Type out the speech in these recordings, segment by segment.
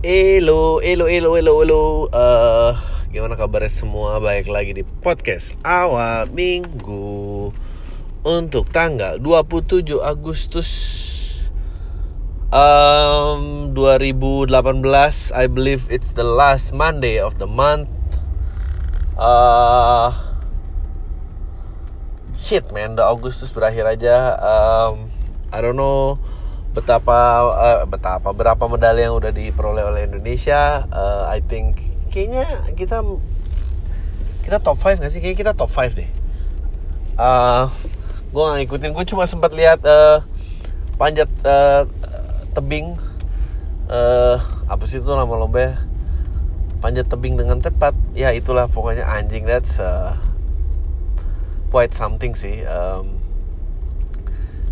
Elo, elo, elo, elo, elo. Eh, gimana kabarnya semua? Baik lagi di podcast awal minggu untuk tanggal 27 Agustus um, 2018. I believe it's the last Monday of the month. Uh, shit man, the Agustus berakhir aja. Um, I don't know betapa uh, betapa berapa medali yang udah diperoleh oleh Indonesia uh, I think kayaknya kita kita top 5 gak sih? Kayaknya kita top 5 deh. Uh, gue gak ngikutin. Gue cuma sempat lihat uh, panjat uh, tebing. Uh, apa sih itu nama lomba? Panjat tebing dengan tepat. Ya itulah pokoknya. Anjing that's uh, quite something sih. Um,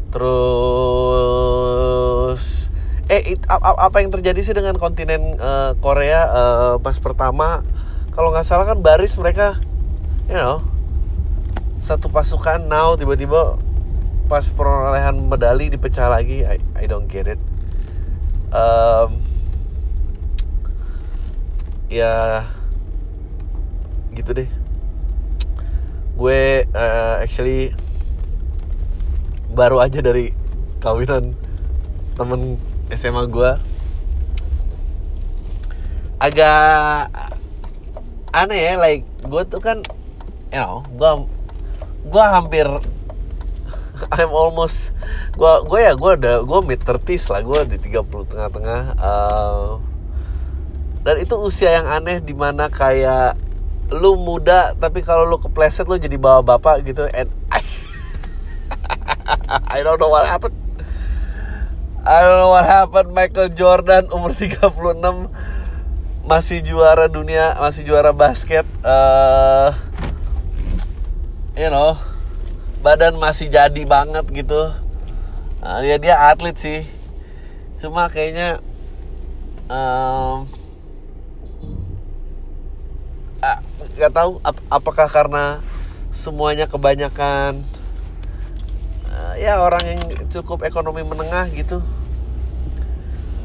terus eh it, apa yang terjadi sih dengan kontinen uh, Korea uh, pas pertama? Kalau nggak salah kan baris mereka you know satu pasukan now tiba-tiba pas perolehan medali dipecah lagi. I, I don't get it. Um, ya gitu deh. Gue uh, actually baru aja dari kawinan temen SMA gue agak aneh ya like gue tuh kan you know gue gue hampir I'm almost gue gue ya gue udah gue mid 30 lah gue di 30 tengah-tengah uh, dan itu usia yang aneh di mana kayak lu muda tapi kalau lu kepleset lu jadi bawa bapak gitu and I don't know what happened. I don't know what happened. Michael Jordan umur 36 masih juara dunia, masih juara basket. Uh, you know, badan masih jadi banget gitu. Uh, ya dia atlet sih. Cuma kayaknya um, uh, gak tahu ap apakah karena semuanya kebanyakan ya orang yang cukup ekonomi menengah gitu.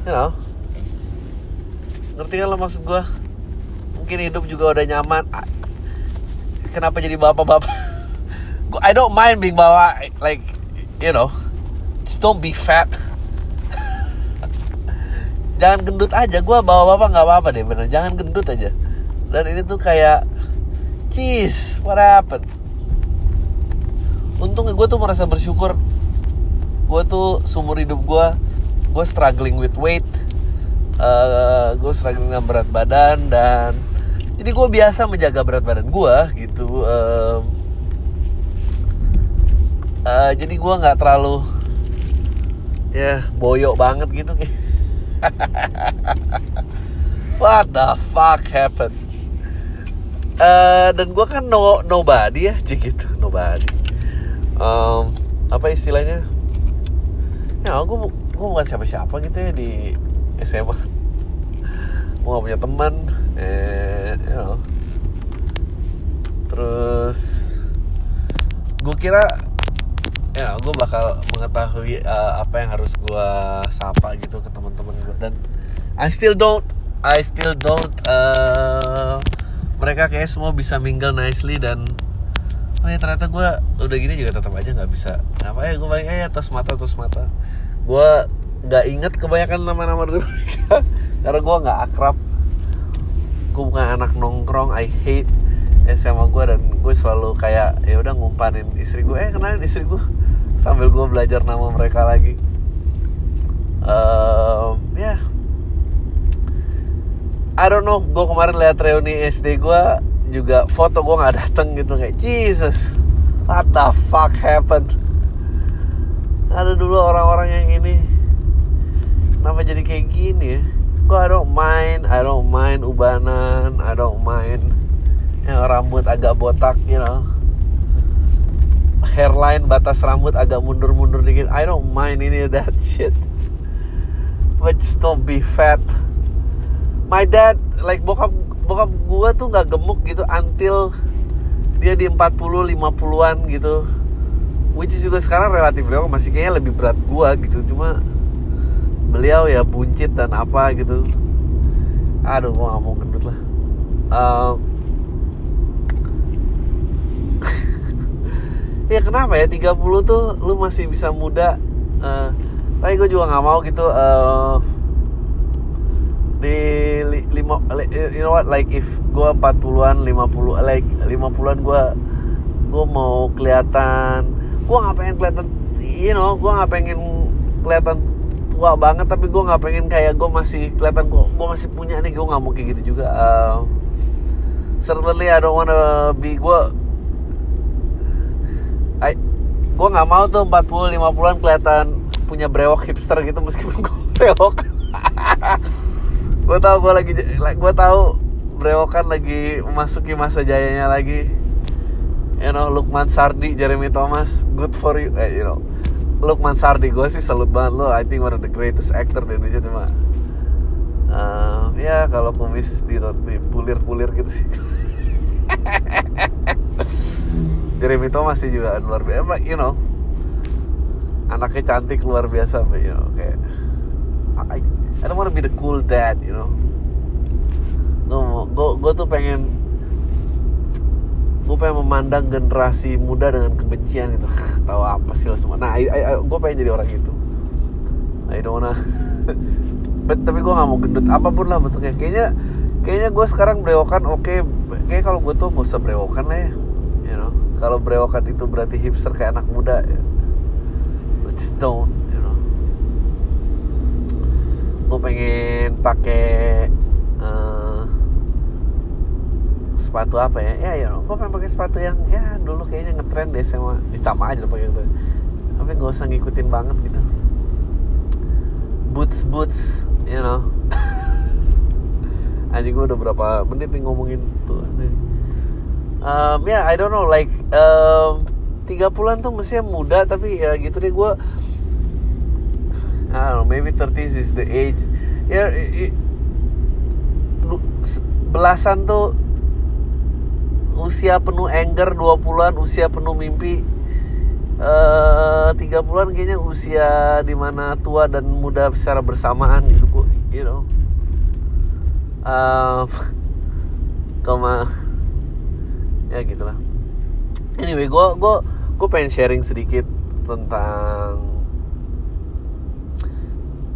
You know? Ngerti kan lo maksud gue mungkin hidup juga udah nyaman. Kenapa jadi bapak-bapak? I don't mind being bawa like you know. Just don't be fat. Jangan gendut aja gue bawa bapak nggak apa-apa deh bener. Jangan gendut aja. Dan ini tuh kayak cheese what happened untungnya gue tuh merasa bersyukur. Gue tuh seumur hidup gue gue struggling with weight uh, gue struggling dengan berat badan dan jadi gue biasa menjaga berat badan gue gitu uh, uh, jadi gue nggak terlalu ya boyok banget gitu. What the fuck happened? Uh, dan gue kan no nobody ya gitu nobody um, apa istilahnya? Ya gue gue bukan siapa-siapa gitu ya di SMA gue gak punya teman and you know. Terus gue kira ya gue bakal mengetahui uh, apa yang harus gue sapa gitu ke teman-teman gue dan I still don't I still don't uh, mereka kayak semua bisa mingle nicely dan oh ya ternyata gue udah gini juga tetap aja nggak bisa apa ya gue paling eh atas mata atas mata. Gue nggak inget kebanyakan nama-nama dari mereka karena gue nggak akrab. Gue bukan anak nongkrong I hate SMA gue dan gue selalu kayak ya udah ngumpanin istri gue eh kenalin istri gue sambil gue belajar nama mereka lagi. Um, ya. Yeah. I don't know gue kemarin lihat reuni SD gue juga foto gue nggak dateng gitu kayak Jesus what the fuck happened? Ada dulu orang-orang yang ini kenapa jadi kayak gini ya? Gue I don't mind I don't mind ubanan I don't mind yang rambut agak botak you know. Hairline batas rambut agak mundur-mundur dikit I don't mind ini that shit. But just don't be fat. My dad like bokap bokap gue tuh nggak gemuk gitu until dia di 40 50-an gitu. Which is juga sekarang relatif beliau masih kayaknya lebih berat gue gitu. Cuma beliau ya buncit dan apa gitu. Aduh gue gak mau gendut lah. Um, ya kenapa ya 30 tuh lu masih bisa muda? Uh, tapi gue juga nggak mau gitu uh, di li, lima you know what like if gue 40-an 50 like 50-an gue gue mau kelihatan gue nggak pengen kelihatan you know gue nggak pengen kelihatan tua banget tapi gue nggak pengen kayak gue masih kelihatan gue gue masih punya nih gue nggak mau kayak gitu juga uh, certainly I don't wanna be gue I gue nggak mau tuh 40 50-an kelihatan punya brewok hipster gitu meskipun gue brewok gue tau gue lagi gue tau brewokan lagi memasuki masa jayanya lagi. You know Lukman Sardi Jeremy Thomas good for you eh, you know. Lukman Sardi gue sih salut banget lo. I think one of the greatest actor di Indonesia cuma uh, ya kalau kumis di, di pulir-pulir gitu sih. Jeremy Thomas sih juga luar biasa you know. Anaknya cantik luar biasa you know kayak I don't wanna be the cool dad you know? Gue gue tuh pengen gue pengen memandang generasi muda dengan kebencian gitu. Tahu apa sih lo semua? Nah gue pengen jadi orang itu. I don't wanna But, tapi gue gak mau gendut apa pun lah bentuknya. Kayaknya kayaknya gue sekarang brewokan oke. Okay. kayak kalau gue tuh gak usah brewokan lah ya you know? Kalau brewokan itu berarti hipster kayak anak muda ya. Just don't gue pengen pakai uh, sepatu apa ya? Ya ya gue pengen pakai sepatu yang ya dulu kayaknya ngetren deh sama ditambah aja pakai gitu. Tapi nggak usah ngikutin banget gitu. Boots boots you know. Anjing gue udah berapa menit nih ngomongin tuh um, ya yeah, I don't know like um, tiga bulan tuh mestinya muda tapi ya gitu deh gue Don't know maybe 30 is the age. Ya yeah, belasan tuh usia penuh anger 20-an usia penuh mimpi. Uh, 30-an kayaknya usia di mana tua dan muda secara bersamaan gitu you know. Uh, koma ya gitulah. Anyway gue gue gue pengen sharing sedikit tentang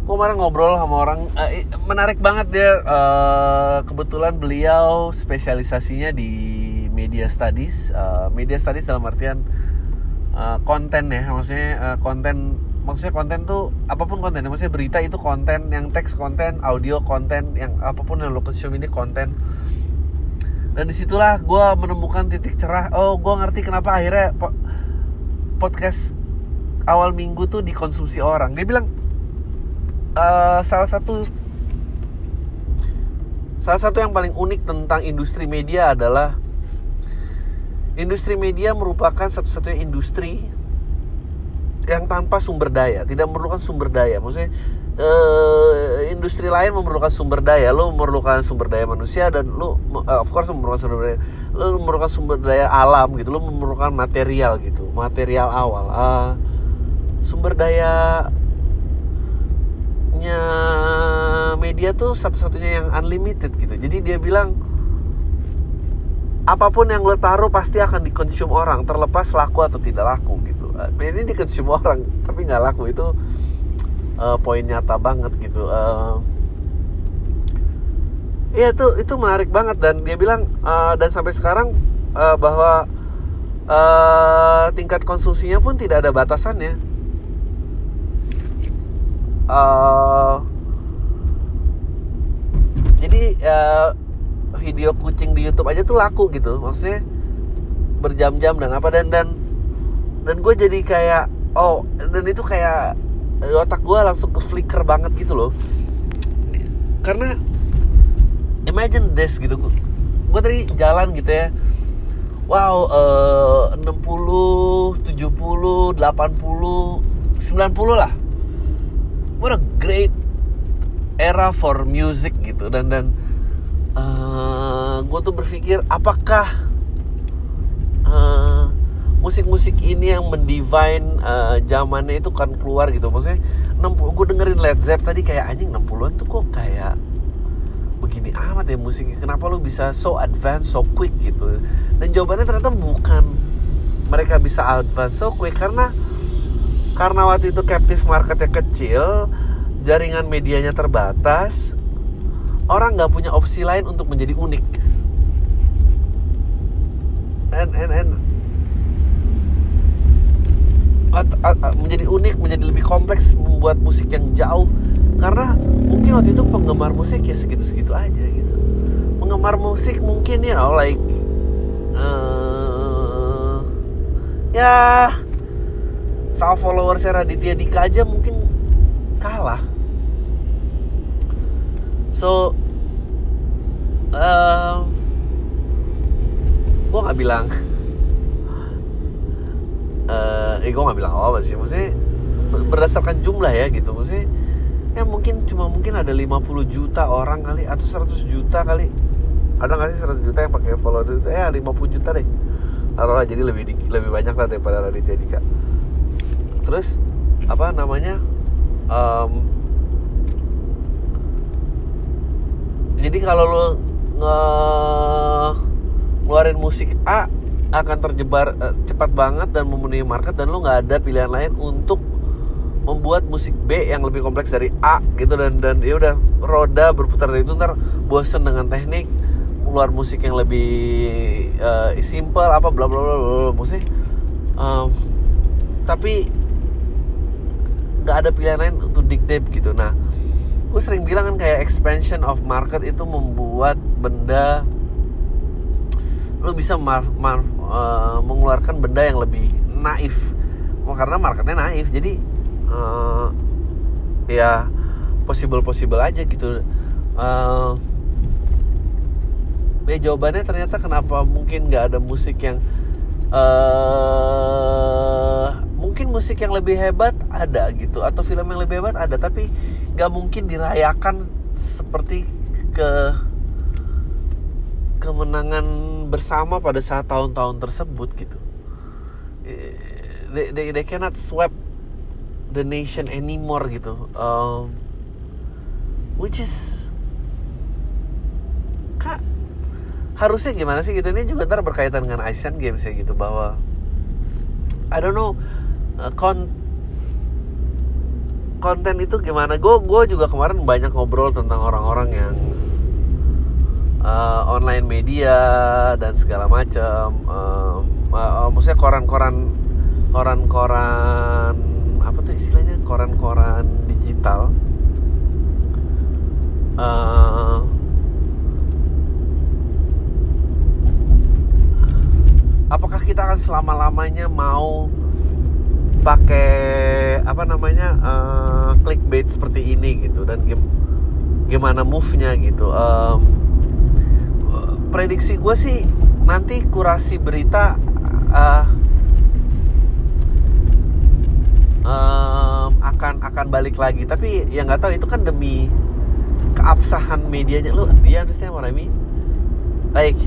gue kemarin ngobrol sama orang uh, menarik banget dia uh, kebetulan beliau spesialisasinya di media studies uh, media studies dalam artian uh, konten ya maksudnya uh, konten maksudnya konten tuh apa pun konten maksudnya berita itu konten yang teks konten audio konten yang apa pun yang lo konsum ini konten. Dan di situlah gue menemukan titik cerah oh gue ngerti kenapa akhirnya po podcast awal minggu tuh dikonsumsi orang. Dia bilang uh, salah satu salah satu yang paling unik tentang industri media adalah Industri media merupakan satu-satunya industri yang tanpa sumber daya, tidak memerlukan sumber daya. Maksudnya uh, industri lain memerlukan sumber daya, lo memerlukan sumber daya manusia dan lo uh, of course memerlukan sumber daya, lo memerlukan sumber daya alam gitu, lo memerlukan material gitu, material awal. Uh, sumber daya nya media tuh satu-satunya yang unlimited gitu. Jadi dia bilang apa pun yang lo taruh pasti akan dikonsum orang terlepas laku atau tidak laku gitu uh, ini dikonsum orang tapi nggak laku itu uh, poin nyata banget gitu uh, Iya itu itu menarik banget dan dia bilang uh, dan sampai sekarang uh, bahwa uh, tingkat konsumsinya pun tidak ada batasannya. Uh, jadi uh, video kucing di YouTube aja tuh laku gitu. Maksudnya berjam-jam dan apa dan dan dan gue jadi kayak oh dan itu kayak otak gue langsung ke flicker banget gitu loh. Karena imagine this gitu. Gue tadi jalan gitu ya. Wow uh, 60 70 80 90 lah great era for music gitu. Dan dan uh, eh, gue tuh berpikir apakah uh, musik-musik ini yang mendivine uh, zamannya itu kan keluar gitu. Maksudnya 60 gue dengerin Led Zepp tadi kayak anjing 60-an tuh kok kayak gini amat ya musiknya. Kenapa lu bisa so advance so quick gitu? Dan jawabannya ternyata bukan mereka bisa advance so quick karena karena waktu itu captive marketnya kecil jaringan medianya terbatas orang nggak punya opsi lain untuk menjadi unik. And and and. At, at, at, menjadi unik menjadi lebih kompleks membuat musik yang jauh. Karena mungkin waktu itu penggemar musik ya segitu-segitu aja gitu. Penggemar musik mungkin you know like uh, ya sama followers Raditya Dika aja mungkin kalah so uh, gue nggak bilang. Uh, eh gue nggak bilang apa, sih. Maksudnya berdasarkan jumlah ya gitu. Maksudnya ya mungkin cuma mungkin ada 50 juta orang kali atau 100 juta kali. Ada nggak sih 100 juta yang pakai follower itu? Eh 50 juta deh. Taruhlah jadi lebih lebih banyak lah daripada Raditya Dika. Terus apa namanya? Um, jadi kalau lo nge ngeluarin musik A akan terjebar uh, cepat banget dan memenuhi market dan lo nggak ada pilihan lain untuk membuat musik B yang lebih kompleks dari A gitu dan dan ya udah roda berputar dari itu ntar bosen dengan teknik keluar musik yang lebih uh, simple apa bla bla bla bla musik um, tapi nggak ada pilihan lain untuk dig deep gitu. Nah gue sering bilang kan kayak expansion of market itu membuat benda lu bisa mar, mar, uh, mengeluarkan benda yang lebih naif. Karena marketnya naif jadi uh, ya possible possible aja gitu. Uh, ya jawabannya ternyata kenapa mungkin nggak ada musik yang uh, mungkin musik yang lebih hebat ada gitu atau film yang lebih hebat ada tapi nggak mungkin dirayakan seperti ke kemenangan bersama pada saat tahun-tahun tersebut gitu. They, they, they cannot sweep the nation anymore gitu. Um, which is kak harusnya gimana sih gitu? Ini juga ntar berkaitan dengan Asian Games ya gitu bahwa I don't know uh, kon konten itu gimana? Gue gue juga kemarin banyak ngobrol tentang orang-orang yang uh, online media dan segala macam uh, uh, maksudnya koran-koran koran-koran apa tuh istilahnya? Koran-koran digital. Uh, apakah kita akan selama lamanya mau pakai apa namanya uh, clickbait seperti ini gitu? Dan game, gimana move-nya gitu? Um, prediksi gue sih nanti kurasi berita uh, um, akan akan balik lagi. Tapi ya nggak tahu itu kan demi keabsahan medianya. Lu dia understand what I mean? Like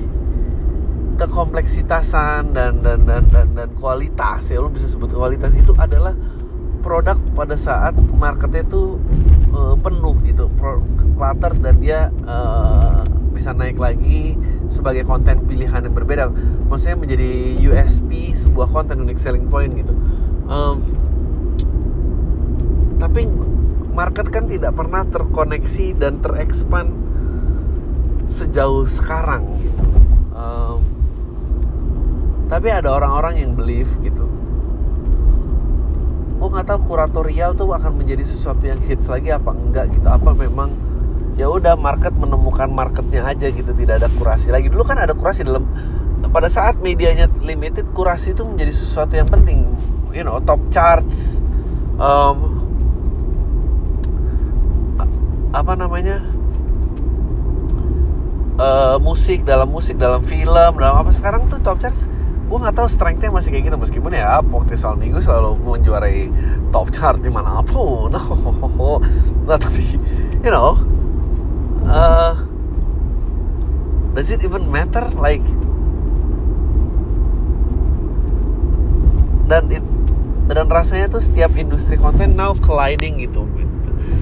kekompleksitasan dan dan dan dan, dan kualitas ya lu bisa sebut kualitas itu adalah produk pada saat marketnya itu uh, penuh gitu. Clutter dan dia uh, bisa naik lagi sebagai konten pilihan yang berbeda. Maksudnya menjadi USP sebuah konten unique selling point gitu. Um, tapi market kan tidak pernah terkoneksi dan terekspan sejauh sekarang gitu. Um, tapi ada orang-orang yang believe gitu. Gue nggak tahu kuratorial tuh akan menjadi sesuatu yang hits lagi apa enggak gitu. Apa memang ya udah market menemukan marketnya aja gitu tidak ada kurasi lagi. Dulu kan ada kurasi dalam pada saat medianya limited kurasi itu menjadi sesuatu yang penting. You know top charts um, apa namanya uh, musik dalam musik dalam film dalam apa. Sekarang tuh top charts gue nggak tahu strengthnya masih kayak gitu. Meskipun ya Podcast Minggu selalu menjuarai top chart di mana pun nah, tapi you know uh, does it even matter? Like dan it, dan rasanya tuh setiap industri konten now colliding gitu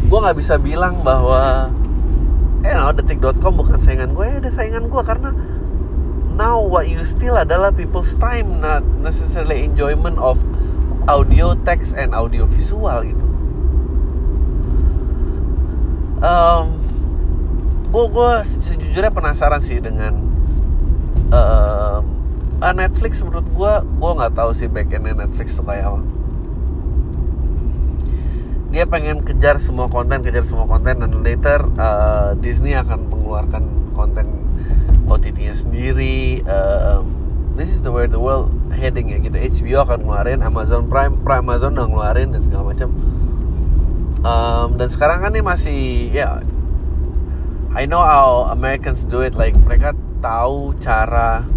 gue nggak bisa bilang bahwa you know detik.com bukan saingan gue ya ada saingan gue karena now what you steal adalah people's time not necessarily enjoyment of audio text and audio visual gitu. Um, gue gue sejujurnya penasaran sih dengan um, uh, Netflix menurut gue gue nggak tahu sih backendnya Netflix tuh kayak apa. Dia pengen kejar semua konten kejar semua konten dan later uh, Disney akan mengeluarkan konten OTT-nya sendiri uh, this is the where the world heading ya gitu HBO akan ngeluarin Amazon Prime Prime Amazon udah ngeluarin dan segala macam. Um, dan sekarang kan ini masih ya I know how Americans do it. Like mereka tahu cara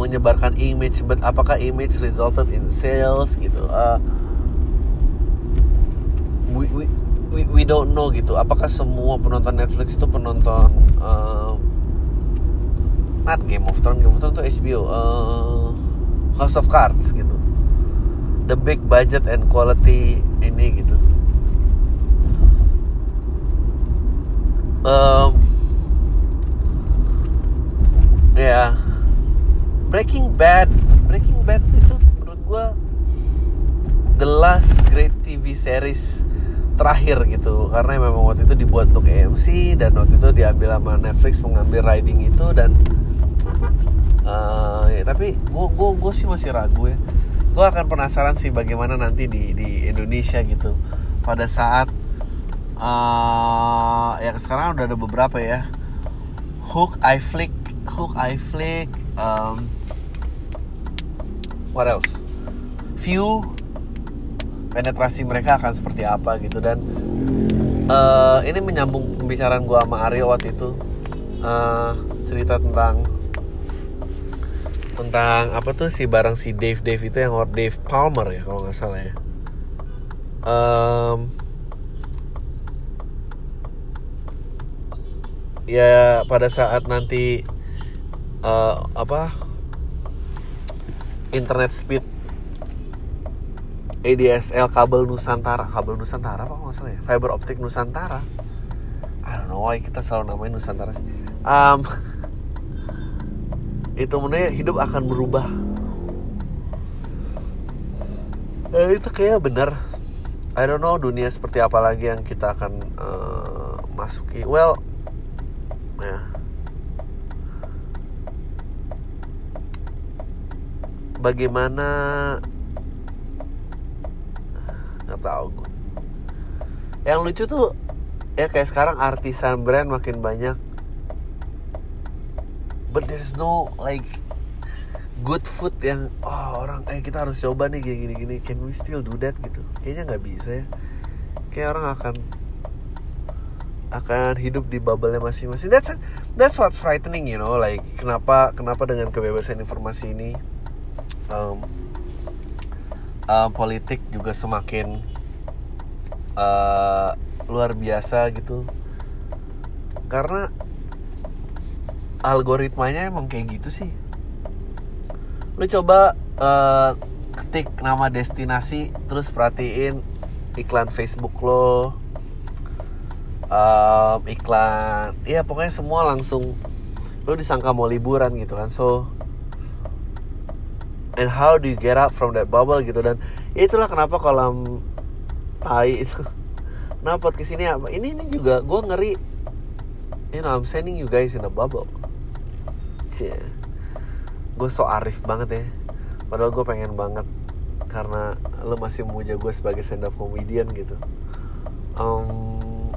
menyebarkan image but apakah image resulted in sales gitu? Uh, we, we we we don't know gitu. Apakah semua penonton Netflix itu penonton uh, not Game of Thrones. Game of Thrones itu HBO uh, House of Cards gitu. The big budget and quality ini gitu. Um, ya yeah Breaking Bad. Breaking Bad itu menurut gue the last great TV series terakhir gitu. Karena memang waktu itu dibuat untuk AMC dan waktu itu diambil sama Netflix mengambil writing itu dan uh, ya, tapi gue gue sih masih ragu ya. Gue akan penasaran sih bagaimana nanti di di Indonesia gitu. Pada saat uh, ya sekarang udah ada beberapa ya. Hook, I Flick, Hook, I Flick, um, what else? View penetrasi mereka akan seperti apa gitu. Dan uh, ini menyambung pembicaraan gue sama Aryo waktu itu. Uh, cerita tentang tentang apa tuh si barang si Dave Dave itu yang Dave Palmer ya kalau nggak salah ya. Um, ya pada saat nanti uh, apa internet speed ADSL kabel Nusantara. Kabel Nusantara apa maksudnya fiber optik Nusantara. I don't know why kita selalu namain Nusantara sih. Um, itu menurut hidup akan berubah. Eh, itu kayak bener I don't know dunia seperti apa lagi yang kita akan uh, masuki. Well ya. Yeah bagaimana nggak tahu gue yang lucu tuh ya kayak sekarang artisan brand makin banyak. But there's no like good food yang oh orang eh kita harus coba nih gini gini gini. Can we still do that? gitu. Kayaknya nggak bisa ya. Kayak orang akan akan hidup di bubble-nya masing-masing. That's that's what's frightening you know like kenapa kenapa dengan kebebasan informasi ini um, uh, politik juga semakin uh, luar biasa gitu. Karena algoritmanya emang kayak gitu sih. Lu coba uh, ketik nama destinasi terus perhatiin iklan Facebook lo. Um, iklan ya pokoknya semua langsung lu disangka mau liburan gitu kan. So and how do you get out from that bubble gitu. Dan itulah kenapa kolam tai itu. Nah podcast ini apa? Ini ini juga gue ngeri. You know I'm sending you guys in a bubble. Cie. gue so arif banget ya. Padahal gue pengen banget. Karena lo masih memuja gue sebagai stand up comedian gitu. Um,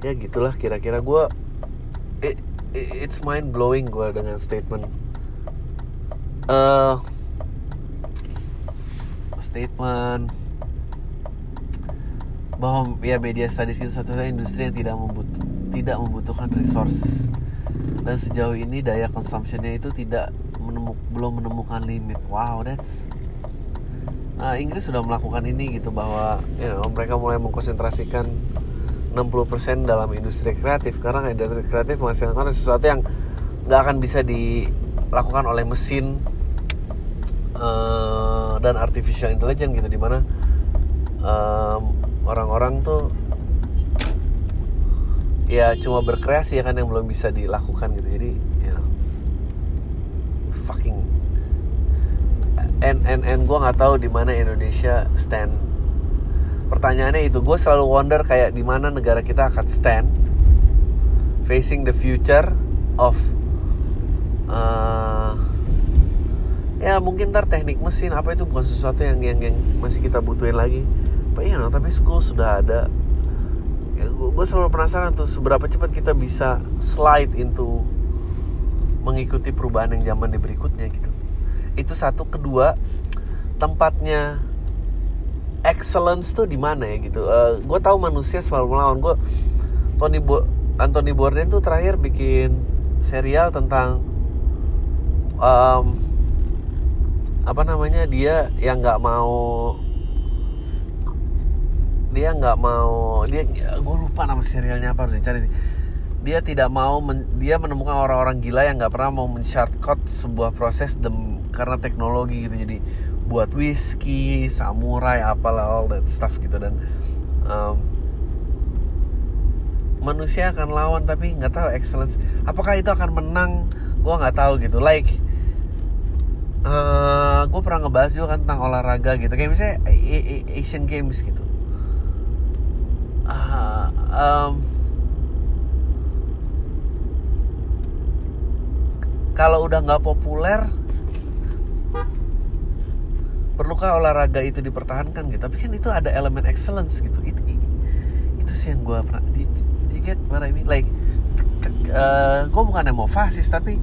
ya gitulah kira-kira gue it, it's mind blowing gue dengan statement uh, statement bahwa ya media studies itu satu-satunya industri yang tidak membutuh tidak membutuhkan resources. Dan sejauh ini daya consumptionnya itu tidak menemu, belum menemukan limit. Wow that's nah Inggris sudah melakukan ini gitu bahwa you know, mereka mulai mengkonsentrasikan 60% dalam industri kreatif. Karena industri kreatif menghasilkan sesuatu yang nggak akan bisa dilakukan oleh mesin uh, dan artificial intelligence gitu di mana um, orang-orang tuh ya cuma berkreasi ya kan yang belum bisa dilakukan gitu. Jadi you know, fucking and and and gue nggak tahu di mana Indonesia stand. Pertanyaannya itu gue selalu wonder kayak di mana negara kita akan stand facing the future of uh, ya mungkin ntar teknik mesin apa itu bukan sesuatu yang yang yang masih kita butuhin lagi. But you know, tapi school sudah ada. Ya, gue selalu penasaran tuh seberapa cepat kita bisa slide into mengikuti perubahan yang zaman di berikutnya gitu. Itu satu. Kedua tempatnya excellence tuh di mana ya gitu. Uh, gue tahu manusia selalu melawan. Gue Tony Bo Anthony Bourdain tuh terakhir bikin serial tentang um, apa namanya dia yang nggak mau dia nggak mau dia gue lupa nama serialnya apa harus dicari dia tidak mau men, dia menemukan orang-orang gila yang nggak pernah mau men-shortcut sebuah proses dem, karena teknologi gitu. Jadi buat whisky samurai apalah all that stuff gitu. Dan um, manusia akan lawan tapi nggak tahu excellence apakah itu akan menang? Gue nggak tahu gitu. Like uh, eh, gue pernah ngebahas juga kan tentang olahraga gitu. Kayak misalnya Asian Games gitu. Uh, um, kalau udah nggak populer perlukah olahraga itu dipertahankan gitu? Tapi kan itu ada elemen excellence gitu. Itu itu sih yang gue pernah di, di get what I like uh, gue bukan yang mau fasis tapi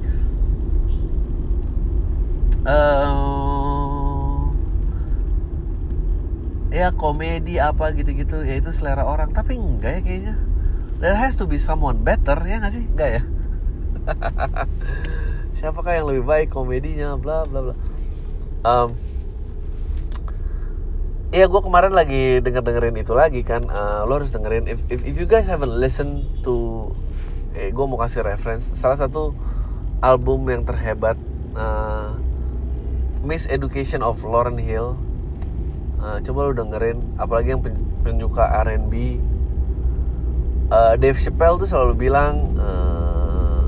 uh, ya komedi apa gitu-gitu ya itu selera orang tapi enggak ya kayaknya there has to be someone better ya nggak sih enggak ya siapakah yang lebih baik komedinya bla bla bla um, Iya, gue kemarin lagi denger dengerin itu lagi kan. Uh, lo harus dengerin. If, if if you guys haven't listened to, eh, gue mau kasih reference. Salah satu album yang terhebat, uh, Miss Education of Lauren Hill. Uh, coba lu dengerin apalagi yang penyuka R&B uh, Dave Chappelle tuh selalu bilang uh,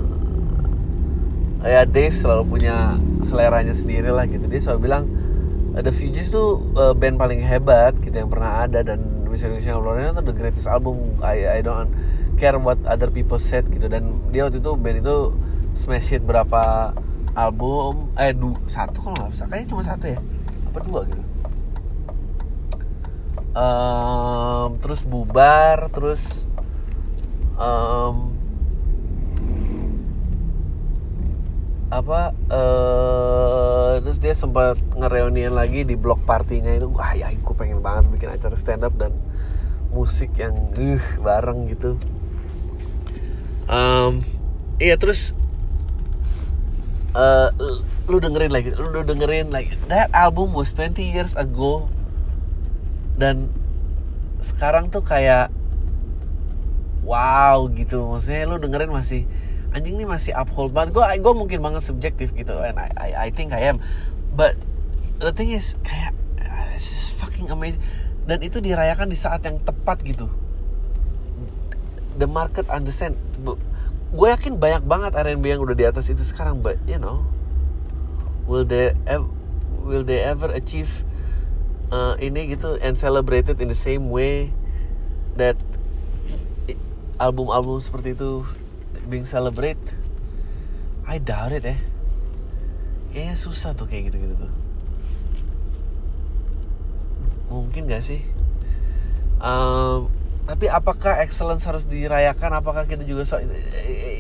ya Dave selalu punya seleranya sendiri lah gitu. Dia selalu bilang The Fugees tuh uh, band paling hebat gitu yang pernah ada dan misalnya Lorena tuh the greatest album I I don't care what other people said gitu. Dan dia waktu itu band itu smash hit berapa album eh du, satu kalau nggak bisa kayaknya cuma satu ya? Apa dua gitu? Um, terus bubar terus um, apa uh, terus dia sempat ngereunian lagi di blok partinya itu. Wah ya aku pengen banget bikin acara stand up dan musik yang uh, bareng gitu. Um, iya terus uh, lu dengerin lagi lu dengerin lagi. That album was 20 years ago. Dan sekarang tuh kayak wow gitu. Maksudnya lu dengerin masih anjing ini masih uphold banget. Gue gue mungkin banget subjektif gitu and I, I I think I am. But the thing is kayak it's just fucking amazing. Dan itu dirayakan di saat yang tepat gitu. The market understand gue yakin banyak banget R&B yang udah di atas itu sekarang but you know will they will they ever achieve uh, ini gitu and celebrated in the same way that album-album seperti itu being celebrate? I doubt it eh. Kayaknya susah tuh kayak gitu-gitu tuh. Mungkin gak sih? Um, tapi apakah excellence harus dirayakan? Apakah kita juga so,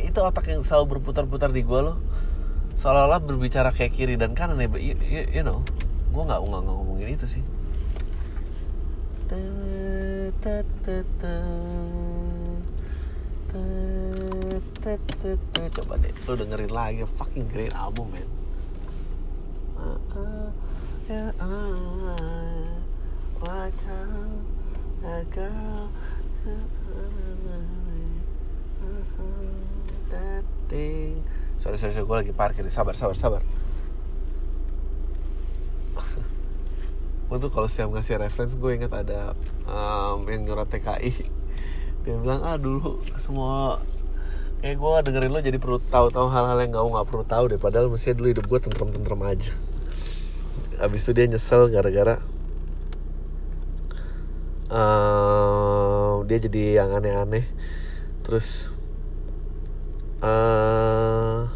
itu otak yang selalu berputar-putar di gue loh seolah-olah berbicara kayak kiri dan kanan ya you, you, you know. Gue nggak ngomongin itu sih. Coba deh lu dengerin lagi fucking great album man sorry sorry, gue lagi parkir sabar sabar sabar. Gue tuh kalau setiap ngasih reference gue ingat ada um, yang nyurat TKI dia bilang ah dulu semua kayak gue dengerin lo jadi perlu tahu-tahu hal-hal yang gak nggak perlu tahu deh. Padahal mestinya dulu hidup gue tentrem-tentrem aja. Abis itu dia nyesel gara-gara uh, dia jadi yang aneh-aneh. Terus uh,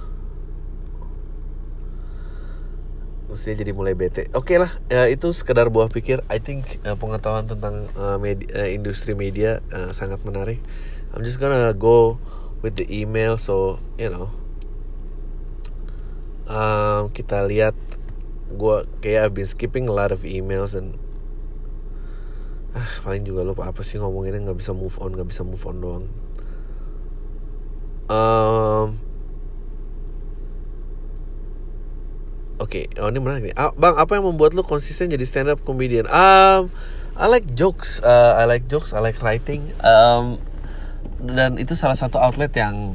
dia jadi mulai bete. Oke okay lah ya, itu sekedar buah pikir. I think uh, pengetahuan tentang uh, media, uh, industri media uh, sangat menarik. I'm just gonna go with the email so you know. Um, kita lihat. Gue kayak I've been skipping a lot of emails and ah paling juga lupa apa sih ngomonginnya nggak bisa move on nggak bisa move on doang um, Oke, okay. oh ini menarik nih. Ah, bang, apa yang membuat lu konsisten jadi stand up comedian? Um, I like jokes, uh, I like jokes, I like writing. Um, dan itu salah satu outlet yang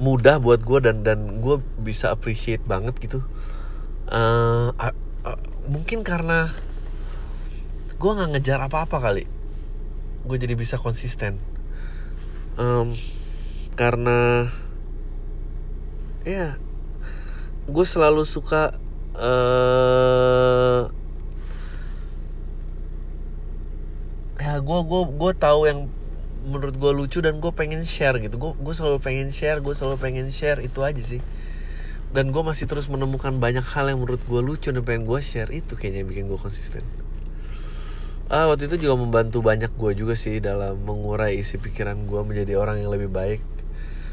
mudah buat gue dan dan gue bisa appreciate banget gitu uh, uh, uh, mungkin karena gue nggak ngejar apa-apa kali. Gue jadi bisa konsisten. Um, karena ya gue selalu suka uh, ya gue gue gue tahu yang menurut gue lucu dan gue pengen share gitu. Gue gue selalu pengen share gue selalu pengen share itu aja sih. Dan gue masih terus menemukan banyak hal yang menurut gue lucu dan pengen gue share itu kayaknya yang bikin gue konsisten ah waktu itu juga membantu banyak gue juga sih dalam mengurai isi pikiran gue menjadi orang yang lebih baik.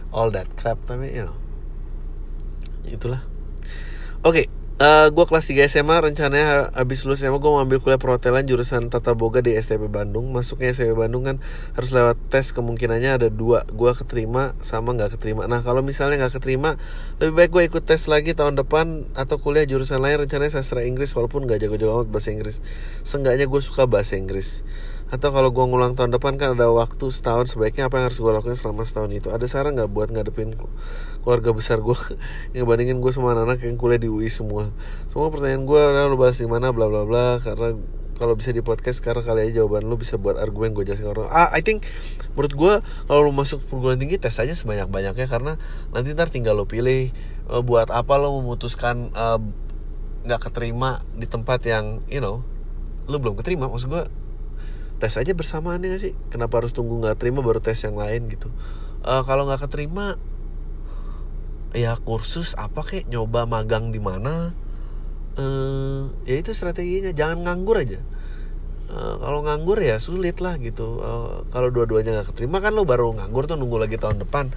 All that crap tapi you know. Itulah. Oke okay, Uh, gue kelas 3 SMA rencananya habis lulus SMA gue mau ambil kuliah perhotelan jurusan tata boga di STP Bandung. Masuknya STP Bandung kan harus lewat tes kemungkinannya ada dua. Gue keterima sama nggak keterima. Nah kalau misalnya nggak keterima lebih baik gue ikut tes lagi tahun depan atau kuliah jurusan lain. Rencananya sastra Inggris walaupun nggak jago-jago amat bahasa Inggris. Seenggaknya gue suka bahasa Inggris atau kalau gue ngulang tahun depan kan ada waktu setahun sebaiknya apa yang harus gue lakuin selama setahun itu? Ada saran nggak buat ngadepin keluarga besar gue yang bandingin gue sama anak-anak yang kuliah di UI semua. Semua pertanyaan gue lo bahas di mana? Bla bla bla. Karena kalau bisa di podcast sekarang kali aja jawaban lu bisa buat argumen gue jelasin orang. Ah I think menurut gue kalau lu masuk perguruan tinggi tes aja sebanyak banyaknya karena nanti ntar tinggal lo pilih uh, buat apa lo memutuskan eh, nggak uh, keterima di tempat yang you know lu belum keterima. Maksud gue tes aja bersamaan ya sih? Kenapa harus tunggu nggak terima baru tes yang lain gitu. Uh, kalau nggak keterima ya kursus apa kek? Nyoba magang di mana? Uh, ya itu strateginya. Jangan nganggur aja. Uh, kalau nganggur ya sulit lah gitu. Uh, kalau dua-duanya nggak keterima kan lo baru nganggur tuh nunggu lagi tahun depan.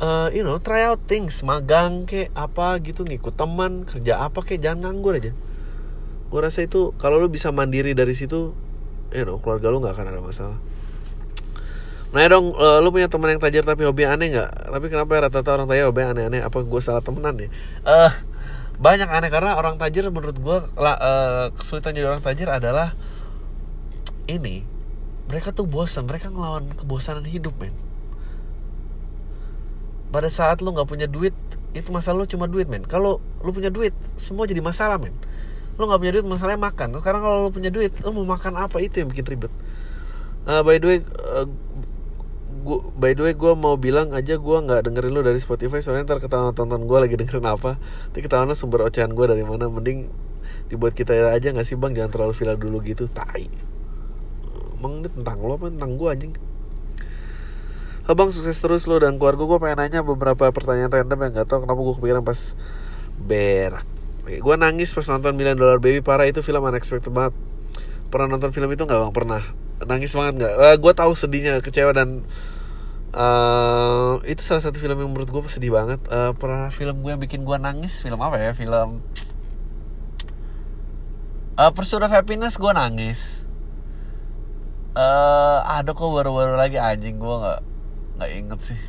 Uh, you know try out things. Magang kek apa gitu ngikut teman kerja apa kek jangan nganggur aja. Gue rasa itu kalau lo bisa mandiri dari situ you know keluarga lu nggak akan ada masalah Nah dong, uh, lu punya teman yang tajir tapi hobi aneh nggak? Tapi kenapa ya rata-rata orang tajir hobi aneh-aneh? Apa gue salah temenan ya? Uh, banyak aneh karena orang tajir menurut gue uh, kesulitan jadi orang tajir adalah ini mereka tuh bosan, mereka ngelawan kebosanan hidup men. Pada saat lu nggak punya duit, itu masalah lu cuma duit men. Kalau lu punya duit, semua jadi masalah men lo nggak punya duit masalahnya makan. Sekarang kalau lo punya duit lo mau makan apa? Itu yang bikin ribet. Uh, by the way uh, gua, by the way gue mau bilang aja gue nggak dengerin lo dari Spotify soalnya ntar ketahuan tonton gue lagi dengerin apa. Nanti ketahuan sumber ocehan gue dari mana. Mending dibuat kita aja nggak sih bang? Jangan terlalu viral dulu gitu tai. Emang ini tentang lo apa? Tentang gue anjing. Abang sukses terus lo dan keluarga gue pengen nanya beberapa pertanyaan random yang gak tau kenapa gue kepikiran pas berak gue nangis pas nonton Million Dollar Baby. Parah itu film unexpected banget. Pernah nonton film itu nggak bang? Pernah. Nangis banget nggak? Uh, eh, gue tahu sedihnya kecewa dan uh, itu salah satu film yang menurut gue sedih banget. Uh, pernah film gue yang bikin gue nangis? Film apa ya? Film uh, Pursuit of Happiness gue nangis. Uh, ada kok baru-baru lagi? Anjing gue nggak nggak inget sih.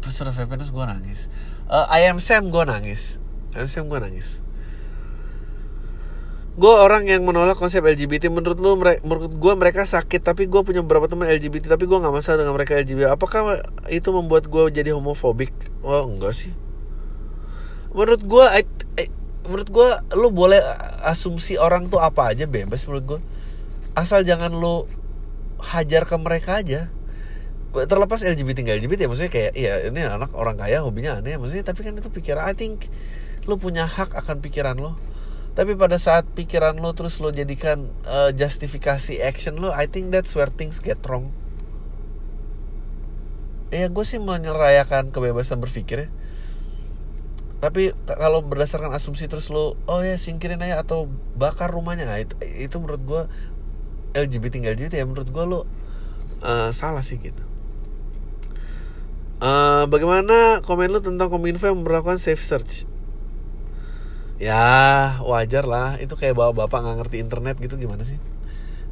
Pursuit of Happiness gue nangis uh, I am Sam gue nangis. I am Sam gue nangis. Gue orang yang menolak konsep LGBT menurut lu menurut gue mereka sakit tapi gue punya beberapa teman LGBT tapi gue nggak masalah dengan mereka LGBT apakah itu membuat gue jadi homofobik? Oh enggak sih. Menurut gue menurut gue lu boleh asumsi orang tuh apa aja bebas menurut gue asal jangan lu hajar ke mereka aja terlepas LGBT nggak LGBT ya maksudnya kayak iya ini anak orang kaya hobinya aneh maksudnya tapi kan itu pikiran I think lu punya hak akan pikiran lo tapi pada saat pikiran lo terus lo jadikan uh, justifikasi action lo I think that's where things get wrong. Ya gue sih menyerayakan kebebasan berpikir ya. Tapi kalau berdasarkan asumsi terus lo oh ya singkirin aja atau bakar rumahnya nah, itu, itu menurut gue LGBT nggak LGBT ya menurut gue lo uh, salah sih gitu uh, bagaimana komen lo tentang kominfo yang memperlakukan safe search? Ya wajar lah. Itu kayak bawa bapak nggak ngerti internet gitu gimana sih?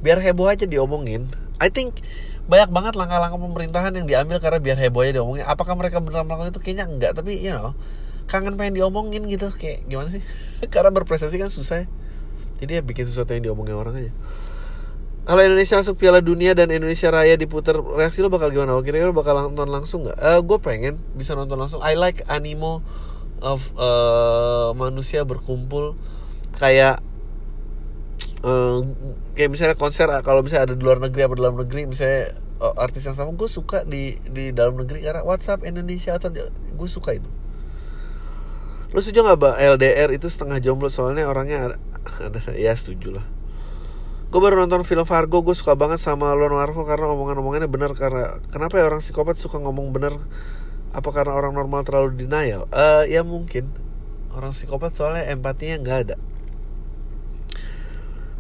Biar heboh aja diomongin. I think banyak banget langkah-langkah pemerintahan yang diambil karena biar heboh aja diomongin. Apakah mereka benar melakukan itu? Kayaknya enggak tapi you know kangen pengen diomongin gitu. Kayak gimana sih? Karena berprestasi kan susah ya. jadi ya bikin sesuatu yang diomongin orang aja kalau Indonesia masuk Piala Dunia dan Indonesia Raya diputar reaksi lo bakal gimana? Kira-kira bakal nonton langsung nggak? Uh, gue pengen bisa nonton langsung. I like animo of uh, manusia berkumpul kayak uh, kayak misalnya konser kalau misalnya ada di luar negeri apa di dalam negeri misalnya uh, artis yang sama gue suka di di dalam negeri karena WhatsApp Indonesia atau gue suka itu Lo setuju gak Mbak LDR itu setengah jomblo soalnya orangnya ada ya setuju lah. Gue baru nonton film Fargo, gue suka banget sama Lon Marvo karena omongan-omongannya bener karena kenapa ya orang psikopat suka ngomong bener? Apa karena orang normal terlalu denial? Uh, ya mungkin orang psikopat soalnya empatinya nggak ada.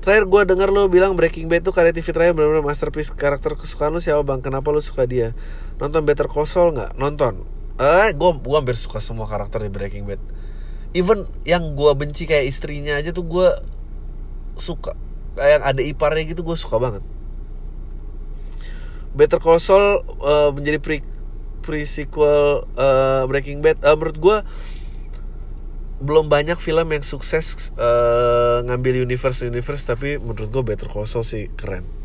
Terakhir gue denger lo bilang Breaking Bad tuh karya TV terakhir benar-benar masterpiece Karakter kesukaan lo siapa bang? Kenapa lo suka dia? Nonton Better Call Saul nggak? Nonton Eh, gue gue hampir suka semua karakter di Breaking Bad even yang gue benci kayak istrinya aja tuh gue suka kayak ada iparnya gitu gue suka banget. Better Call Saul uh, menjadi pre pre sequel uh, Breaking Bad. Uh, menurut gue belum banyak film yang sukses uh, ngambil universe universe tapi menurut gue Better Call Saul sih keren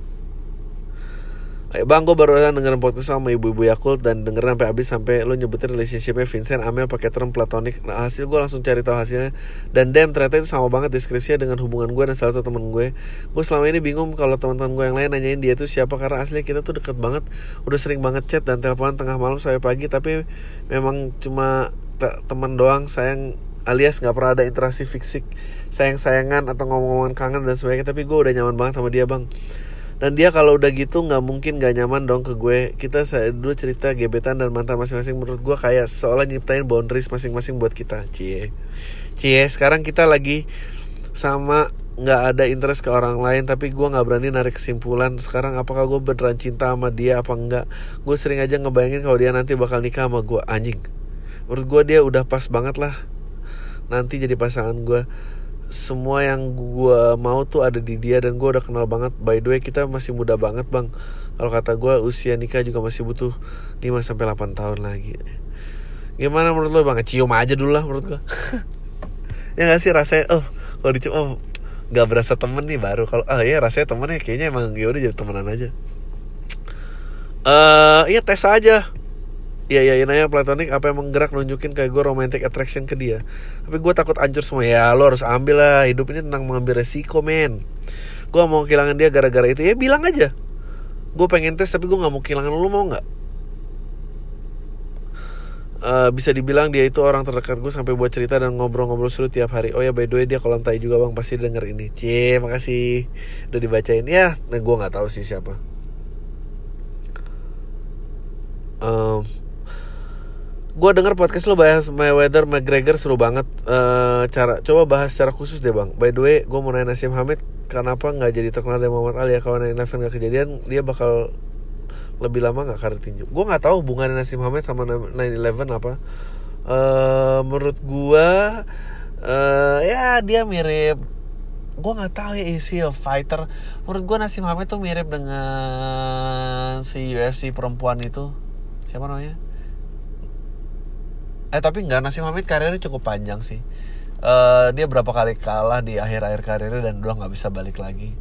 Bang, gue baru aja dengerin podcast sama ibu-ibu Yakult dan dengerin sampai habis sampai lo nyebutin relationshipnya Vincent Amel pakai term platonik. Nah, hasil gue langsung cari tahu hasilnya dan dem ternyata itu sama banget deskripsinya dengan hubungan gue dan salah satu temen gue. Gue selama ini bingung kalau teman-teman gue yang lain nanyain dia itu siapa karena asli kita tuh deket banget, udah sering banget chat dan teleponan tengah malam sampai pagi tapi memang cuma teman doang sayang alias nggak pernah ada interaksi fisik sayang sayangan atau ngomong-ngomongan kangen dan sebagainya tapi gue udah nyaman banget sama dia bang dan dia kalau udah gitu nggak mungkin gak nyaman dong ke gue. Kita dulu cerita gebetan dan mantan masing-masing. Menurut gue kayak seolah nyiptain boundaries masing-masing buat kita. Cie. Cie sekarang kita lagi sama nggak ada interest ke orang lain tapi gue nggak berani narik kesimpulan. Sekarang apakah gue beneran cinta sama dia apa enggak gue sering aja ngebayangin kalau dia nanti bakal nikah sama gue. Anjing. Menurut gue dia udah pas banget lah. Nanti jadi pasangan gue semua yang gue mau tuh ada di dia dan gue udah kenal banget. By the way kita masih muda banget bang. Kalau kata gue usia nikah juga masih butuh 5 sampai 8 tahun lagi. Gimana menurut lo bang? Cium aja dulu lah menurut gue ya gak sih rasanya oh kalau dicium oh gak berasa temen nih baru. Kalau oh iya rasanya temennya kayaknya emang ya udah jadi temenan aja. Eh uh, iya tes aja Iya iya nanya platonik apa yang menggerak nunjukin kayak gue romantic attraction ke dia Tapi gue takut hancur semua Ya lo harus ambil lah Hidup ini tentang mengambil resiko men Gue mau kehilangan dia gara-gara itu Ya bilang aja Gue pengen tes tapi gue gak mau kehilangan lo mau gak? Uh, bisa dibilang dia itu orang terdekat gue sampai buat cerita dan ngobrol-ngobrol seru tiap hari. Oh ya by the way dia kolam tai juga bang pasti denger ini. Cie makasih udah dibacain ya. Nah gue nggak tahu sih siapa. Um, gue denger podcast lo bahas Mayweather McGregor seru banget. Uh, cara coba bahas secara khusus deh bang. By the way gue mau nanya Nasim Hamid kenapa nggak jadi terkenal dari Muhammad Ali ya? Kalau 9 nggak kejadian dia bakal lebih lama nggak karir tinju. Gue nggak tahu hubungan Nasim Hamid sama 9-11 apa. Uh, menurut gue uh, ya dia mirip. Gue nggak tahu ya isi a fighter? Menurut gue Nasim Hamid tuh mirip dengan si UFC perempuan itu. Siapa namanya eh tapi enggak Nasim Hamid karirnya cukup panjang sih. Uh, dia berapa kali kalah di akhir-akhir karirnya dan udah nggak bisa balik lagi.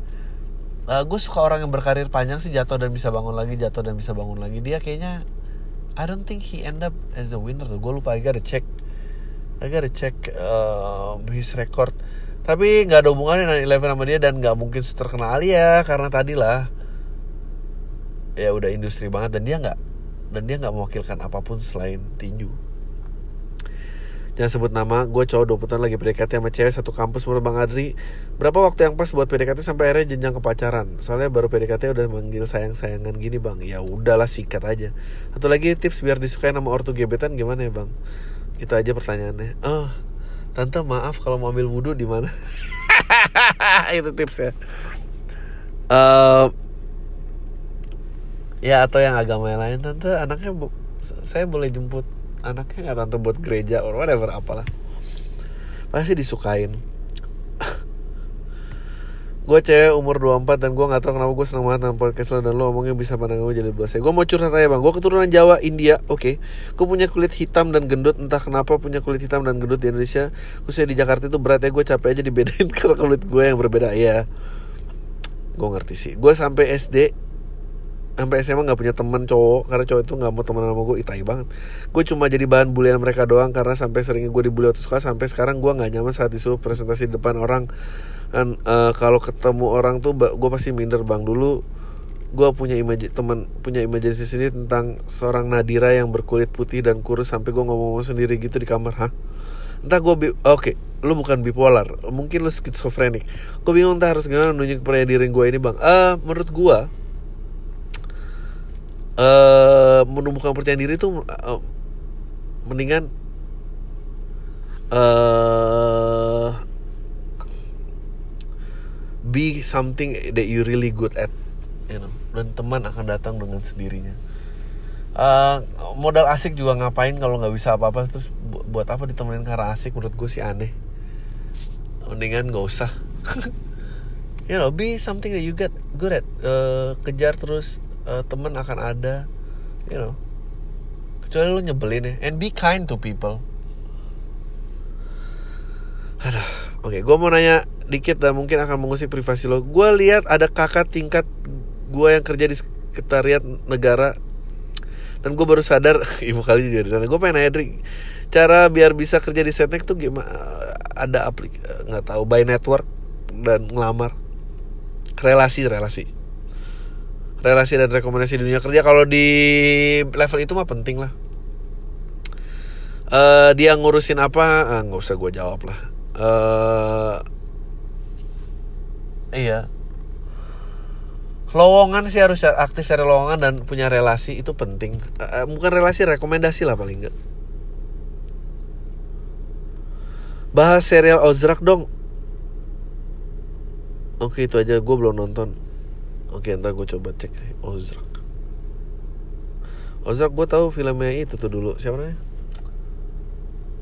Uh, gue suka orang yang berkarir panjang sih jatuh dan bisa bangun lagi jatuh dan bisa bangun lagi. Dia kayaknya I don't think he end up as a winner tuh. Gue lupa lagi ada cek I gotta check uh, his record. Tapi nggak ada hubungannya dengan Eleven sama dia dan nggak mungkin terkenal ya karena tadi lah. Ya udah industri banget dan dia nggak dan dia nggak mewakilkan apa pun selain tinju Jangan sebut nama, gue cowok 20 tahun lagi PDKT sama cewek satu kampus menurut Bang Adri. Berapa waktu yang pas buat PDKT sampai akhirnya jenjang ke pacaran? Soalnya baru PDKT udah manggil sayang-sayangan gini bang. Ya udahlah sikat aja. Satu lagi tips biar disukai nama ortu gebetan gimana ya bang? Itu aja pertanyaannya. Oh, tante maaf kalau mau ambil wudhu di mana? Itu tipsnya. Uh, Ya atau yang agama yang lain Tante. Anaknya saya boleh jemput anaknya nggak tante buat gereja or whatever apalah. Pasti disukain. Gue cewek umur 24 dan gue gak tau kenapa gue seneng banget sama podcast lo dan lo ngomongnya bisa pandang gue jadi bahasa gue mau curhat aja bang. Gue keturunan Jawa India oke. Okay. gue punya kulit hitam dan gendut entah kenapa punya kulit hitam dan gendut di Indonesia khususnya di Jakarta itu beratnya gue capek aja dibedain karena kulit gue yang berbeda. Ya gue ngerti sih. Gue sampai SD sampai SMA nggak punya teman cowok karena cowok itu nggak mau teman sama gue itai banget. Gue cuma jadi bahan bulian mereka doang karena sampai seringnya gue dibully waktu suka sampai sekarang gue nggak nyaman saat disuruh presentasi di depan orang. Dan uh, kalau ketemu orang tuh gue pasti minder bang. Dulu gue punya imaj teman punya imajinasi sendiri tentang seorang Nadira yang berkulit putih dan kurus sampai gue ngomong-ngomong sendiri gitu di kamar. Hah? Entah gue oke okay, lu bukan bipolar. Mungkin lu skizofrenik. Gue bingung entah harus gimana nunjuk percaya diri gue ini bang. Uh, menurut gue uh, menumbuhkan percaya diri itu uh, mendingan uh, be something that you really good at you know. Dan teman akan datang dengan sendirinya. Uh, modal asik juga ngapain kalau nggak bisa apa-apa? Terus buat apa ditemenin? Karena asik menurut gue sih aneh. Mendingan nggak usah. You know be something that you get good at. Uh, kejar terus uh, teman akan ada you know. Kecuali lo nyebelin ya. And be kind to people. Aduh oke okay, gue mau nanya dikit dan mungkin akan mengusik privasi lo. Gue lihat ada kakak tingkat gue yang kerja di sekretariat negara. Dan gue baru sadar ibu kali juga di sana. Gue pengen nanya Drik cara biar bisa kerja di setnek tuh gimana? Ada aplik nggak tahu by network dan ngelamar. Relasi relasi relasi dan rekomendasi di dunia kerja kalau di level itu mah penting lah. Uh, dia ngurusin apa? Ah, nggak uh, usah gue jawab lah. Uh, iya. Lowongan sih harus aktif cari lowongan dan punya relasi itu penting. Uh, bukan relasi rekomendasi lah paling enggak bahas serial Ozrak dong. Oke itu aja. Gue belum nonton Oke ntar gue coba cek Ozrak Ozrak gue tahu filmnya itu tuh dulu. Siapa namanya?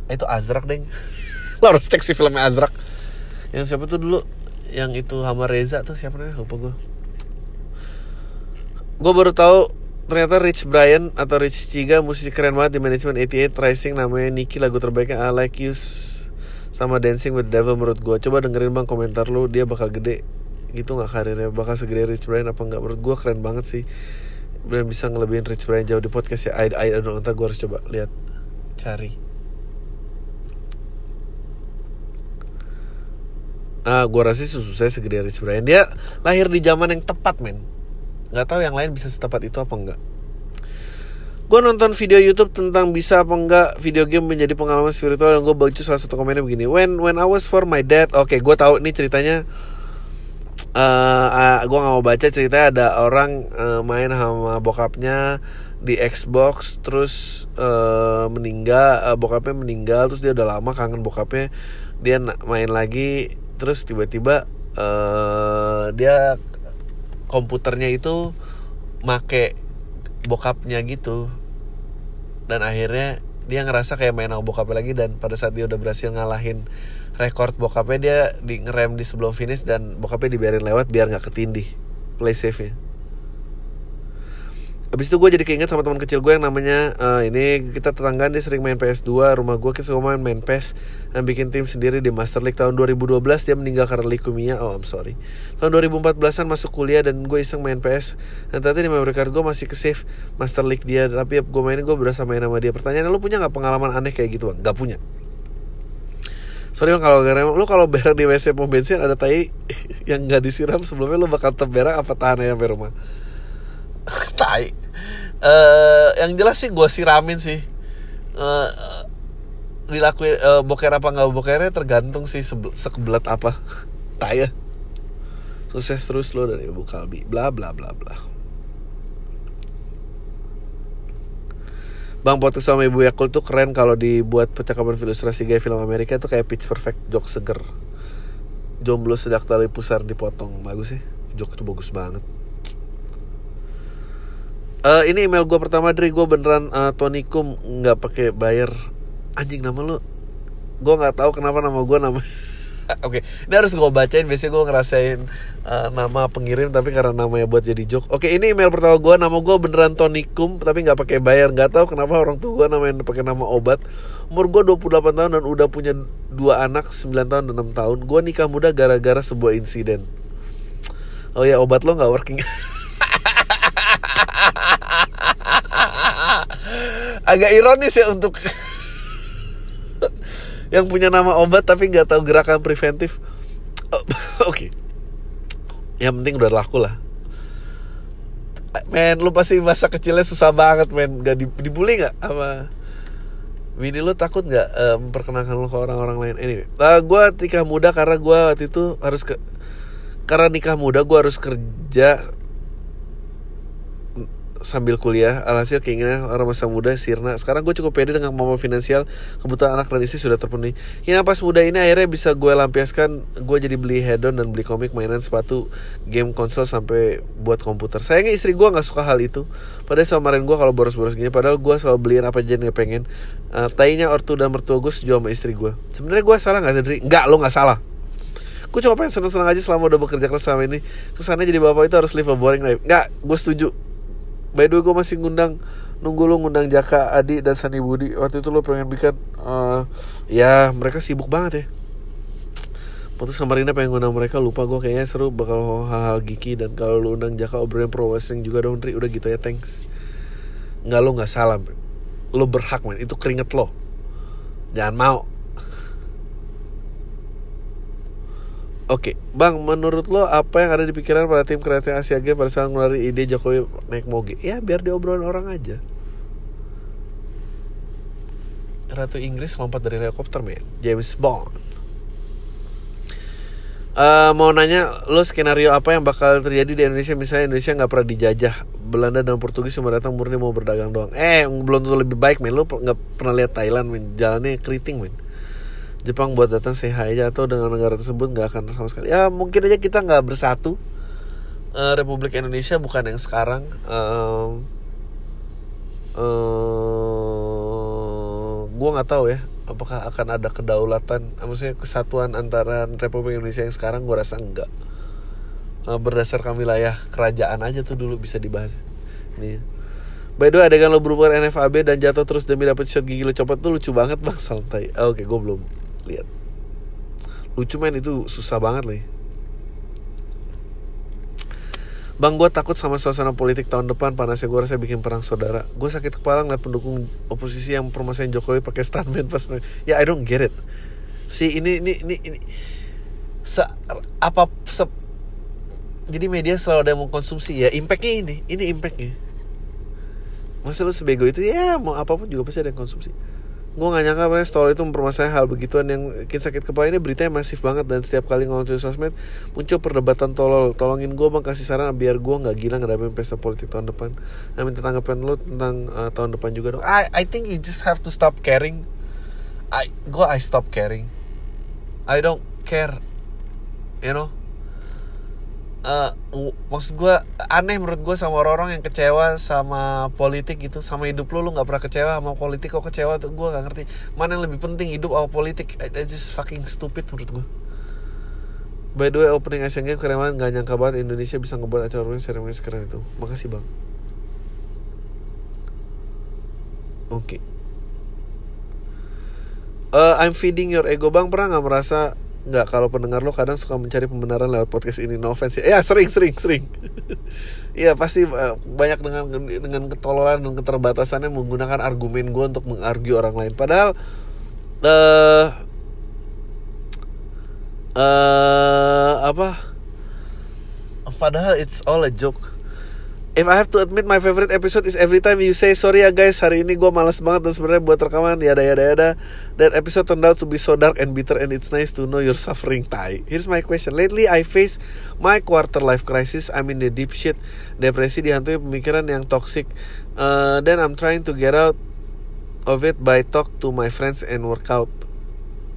Itu Azrak deng. Lo harus cek si filmnya Azrak Yang siapa tuh dulu? Yang itu Hama Reza tuh siapa namanya? Lupa gue Gue baru tahu ternyata Rich Brian atau Rich Chiga musisi keren banget di manajemen 88 Rising namanya Nicky lagu terbaiknya I Like You sama Dancing with Devil menurut gue coba dengerin bang komentar lu dia bakal gede gitu nggak karirnya bakal segede Rich Brian apa nggak menurut gue keren banget sih Brian bisa ngelebihin Rich Brian jauh di podcast ya I, I, I don't gue harus coba lihat cari Ah, gue rasa sih susah segede Rich Brian. Dia lahir di zaman yang tepat, men. Gak tahu yang lain bisa setepat itu apa enggak. Gue nonton video YouTube tentang bisa apa enggak video game menjadi pengalaman spiritual dan gue baca salah satu komennya begini. When when I was for my dad, oke, okay, gue tahu ini ceritanya uh, uh, gue nggak mau baca ceritanya ada orang uh, main sama bokapnya di Xbox terus uh, meninggal uh, bokapnya meninggal terus dia udah lama kangen bokapnya dia main lagi terus tiba-tiba uh, dia komputernya itu make bokapnya gitu. Dan akhirnya dia ngerasa kayak main sama bokapnya lagi dan pada saat dia udah berhasil ngalahin record bokapnya dia di ngerem di sebelum finish dan bokapnya dibiarin lewat biar nggak ketindih play safe nya Habis itu gue jadi keinget sama teman kecil gue yang namanya uh, ini kita tetanggaan dia sering main PS2 rumah gue kita semua main main PES dan bikin tim sendiri di Master League. Tahun 2012 dia meninggal karena leukemia. Oh I'm sorry. Tahun 2014an masuk kuliah dan gue iseng main PS dan ternyata di memory card gue masih ke save Master League dia. Tapi gue mainin gue berasa main sama dia. Pertanyaan lu punya nggak pengalaman aneh kayak gitu bang? Nggak punya sorry kalau berak lu kalau berak di wc pom bensin ada tai yang nggak disiram. Sebelumnya lu bakal tetap berak apa tahan ya sampai rumah? Tai. Uh, yang jelas sih gue siramin sih. Uh, dilakuin uh, boker apa nggak bokernya tergantung sih sekebelat apa. Tai ya. Sukses terus lo dari ibu kalbi. Bla bla bla bla Bang Potus sama Ibu Yakult tuh keren kalau dibuat percakapan ilustrasi gaya film Amerika tuh kayak pitch perfect joke seger. Jomblo sedang tali pusar dipotong. Bagus sih. Joke itu bagus banget. Uh, ini email gue pertama dari gue beneran uh, Tony Kum nggak pakai bayar anjing nama lu gue nggak tahu kenapa nama gue nama Oke, okay. ini harus gue bacain. Biasanya gue ngerasain uh, nama pengirim, tapi karena namanya buat jadi joke. Oke, okay, ini email pertama gue. Nama gue beneran Tony Kum, tapi nggak pakai bayar. Nggak tahu kenapa orang tua gue namanya pakai nama obat. Umur gue 28 tahun dan udah punya dua anak 9 tahun dan 6 tahun. Gue nikah muda gara-gara sebuah insiden. Oh ya, obat lo nggak working. Agak ironis ya untuk yang punya nama obat tapi nggak tahu gerakan preventif. Oh, oke. Okay. yang penting udah laku lah. Men lu pasti masa kecilnya susah banget men. Gak dibully nggak apa Bini lu? Takut nggak uh, memperkenalkan lu ke orang-orang lain? Anyway uh, gue nikah muda karena gue waktu itu harus ke karena nikah muda gue harus kerja sambil kuliah alhasil keinginan orang masa muda sirna. Sekarang gue cukup pede dengan kemampuan finansial. Kebutuhan anak dan istri sudah terpenuhi. Kini pas muda ini akhirnya bisa gue lampiaskan. Gue jadi beli hedon dan beli komik mainan sepatu game konsol sampai buat komputer. Sayangnya istri gue nggak suka hal itu. Padahal kemarin gue kalau boros-boros gini padahal gue selalu beliin apa aja yang pengen. Uh, tainya ortu dan mertua gue sejual sama istri gue sebenarnya gue salah nggak sendiri nggak lo nggak salah. Gue cuma pengen seneng-seneng aja selama udah bekerja keras selama ini. Kesannya jadi bapak itu harus live a boring life. Nggak gue setuju by the way gue masih ngundang nunggu lu ngundang Jaka Adi dan Sani Budi. Waktu itu lu pengen bikin uh, ya mereka sibuk banget ya. Putus kemarin pengen ngundang mereka lupa gue kayaknya seru bakal hal-hal giki dan kalau lu undang Jaka obrolin pro wrestling juga dong Tri. Udah gitu ya thanks. Nggak lu nggak salah man. lu berhak man itu keringet lo. Jangan mau Oke, okay. Bang, menurut lo apa yang ada di pikiran pada tim kreatif Asia Games pada saat ngeluarin ide Jokowi naik moge? Ya, biar diobrolin orang aja. Ratu Inggris lompat dari helikopter, men. James Bond. Uh, mau nanya, lo skenario apa yang bakal terjadi di Indonesia misalnya Indonesia nggak pernah dijajah Belanda dan Portugis cuma datang murni mau berdagang doang. Eh, belum tentu lebih baik, men. Lo nggak pernah lihat Thailand, men. Jalannya keriting, men Jepang buat datang sehat aja atau dengan negara tersebut nggak akan sama sekali. Ya mungkin aja kita nggak bersatu. Uh, Republik Indonesia bukan yang sekarang. Uh, uh, gue nggak tahu ya apakah akan ada kedaulatan maksudnya kesatuan antara Republik Indonesia yang sekarang gue rasa enggak uh, berdasarkan wilayah kerajaan aja tuh dulu bisa dibahas. Nih By the way adegan lo berubah NFAB dan jatuh terus demi dapet shot gigi lo copot tuh lucu banget bang santai. Oke, okay, gue belum lihat. Lucu men. Itu susah banget nih Bang gue takut sama suasana politik tahun depan. Panasnya gue rasa bikin perang saudara. Gue sakit kepala ngeliat pendukung oposisi yang permasalahan Jokowi pakai stuntman pas Ya I don't get it. Si ini ini ini, ini. Se, apa se, jadi media selalu ada yang konsumsi ya impactnya ini. Ini impactnya. Masa lu sebego itu? Ya mau apa pun juga pasti ada yang konsumsi gue gak nyangka mereka story itu mempermasalahkan hal begituan yang bikin sakit kepala. Ini beritanya masif banget dan setiap kali di sosmed muncul perdebatan tolol. Tolongin gue bang kasih saran biar gue nggak gila ngadapin pesta politik tahun depan. Nah minta tanggapan lo tentang uh, tahun depan juga dong. I I think you just have to stop caring. I gue I stop caring. I don't care. You know uh, maksud gue aneh menurut gue sama orang-orang yang kecewa sama politik gitu. Sama hidup lu lu nggak pernah kecewa sama politik. Kok kecewa tuh? Gue gak ngerti. Mana yang lebih penting hidup atau politik? I, just fucking stupid menurut gue By the way opening Asian Games keren banget. Gak nyangka banget Indonesia bisa ngebuat acara seremoni sekeren itu. Makasih bang. Oke. Okay. uh, I'm feeding your ego. Bang Pernah gak merasa nggak kalau pendengar lo kadang suka mencari pembenaran lewat podcast ini. No offense ya, ya sering sering sering. Iya pasti uh, banyak dengan dengan ketololan dan keterbatasannya menggunakan argumen gue untuk mengargu orang lain. Padahal uh, eh apa? Padahal it's all a joke If I have to admit my favorite episode is every time you say sorry ya guys hari ini gue malas banget dan sebenarnya buat rekaman ya ada ya ada that episode turned out to be so dark and bitter and it's nice to know you're suffering tai. Here's my question. Lately I face my quarter life crisis. I'm in the deep shit. Depresi dihantui pemikiran yang toxic. Uh, then I'm trying to get out of it by talk to my friends and work out.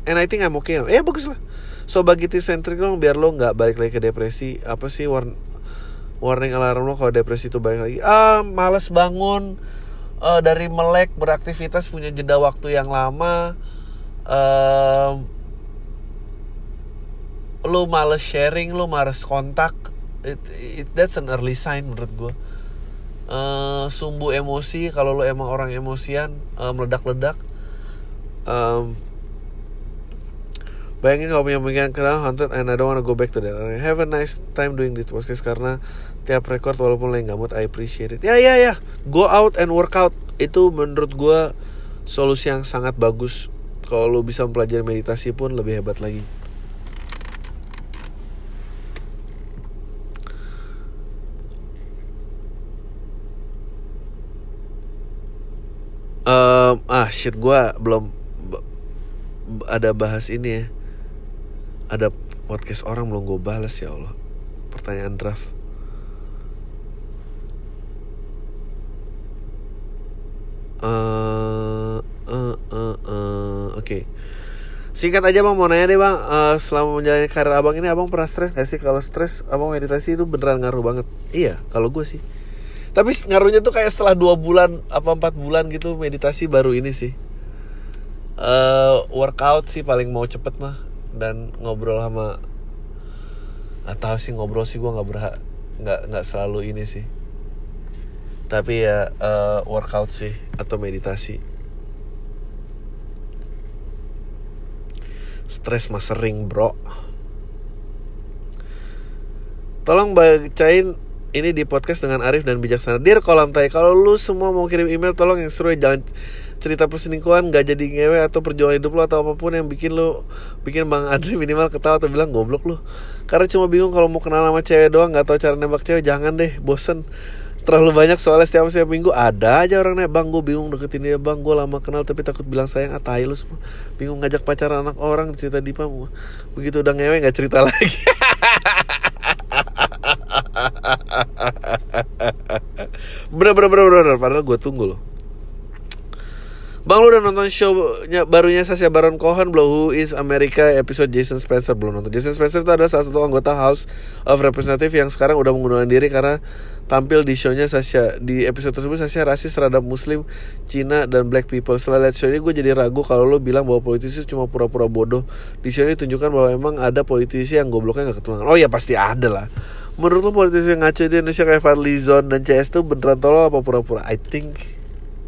And I think I'm okay ya bagus lah so bagi tips and trick dong biar lo nggak balik lagi ke depresi. Apa sih warn warning alarm lo kalau depresi itu balik lagi. Ah males bangun. Uh, dari melek beraktivitas punya jeda waktu yang lama uh, lo males sharing lo males kontak it, it, that's an early sign menurut gue uh, sumbu emosi kalau lo emang orang emosian uh, meledak-ledak um, Bayangin kalau punya pemikiran kenal haunted and I don't wanna go back to that. Have a nice time doing this podcast karena tiap record walaupun lagi mood I appreciate it. Ya ya ya, go out and work out itu menurut gue solusi yang sangat bagus. Kalau lo bisa mempelajari meditasi pun lebih hebat lagi. Um, ah shit gue belum ada bahas ini ya ada podcast orang belum gue balas ya Allah. Pertanyaan draft. Uh, uh, uh, uh, oke. Okay. singkat aja bang. Mau nanya deh bang. Uh, selama menjalani karir abang ini abang pernah stres gak sih? Kalau stres abang meditasi itu beneran ngaruh banget. Iya kalau gue sih. Tapi ngaruhnya tuh kayak setelah dua bulan apa empat bulan gitu meditasi baru ini sih. Uh, workout sih paling mau cepet mah dan ngobrol sama atau sih ngobrol sih gue nggak berhak nggak nggak selalu ini sih. Tapi ya uh, workout sih atau meditasi. Stres mah sering bro. Tolong bacain ini di podcast dengan Arif dan bijaksana. Dear kolam tai kalau lu semua mau kirim email tolong yang seru ya jangan cerita perselingkuhan gak jadi ngewe atau perjuangan hidup lo atau apa pun yang bikin lo bikin bang Adri minimal ketawa atau bilang goblok lo karena cuma bingung kalau mau kenal sama cewek doang nggak tahu cara nembak cewek jangan deh bosen. Terlalu banyak soalnya setiap setiap minggu ada aja orang bang gue bingung deketin dia bang gue lama kenal tapi takut bilang sayang. Ah lu semua. Bingung ngajak pacaran anak orang cerita di pamu begitu udah ngewe nggak cerita lagi. Bener bener bener bener padahal gue tunggu loh Bang lu udah nonton show-nya barunya Sasha Baron Cohen belum Who is America episode Jason Spencer belum nonton Jason Spencer itu adalah salah satu anggota House of Representative yang sekarang udah mengundurkan diri karena tampil di show-nya Sasha di episode tersebut Sasha rasis terhadap Muslim, Cina dan Black people. Setelah lihat show ini gue jadi ragu kalau lo bilang bahwa politisi cuma pura-pura bodoh. Di show ini tunjukkan bahwa emang ada politisi yang gobloknya gak ketulangan. Oh ya pasti ada lah. Menurut lo politisi yang ngaco di Indonesia kayak Fadli Zon dan CS itu beneran tolol apa pura-pura? I think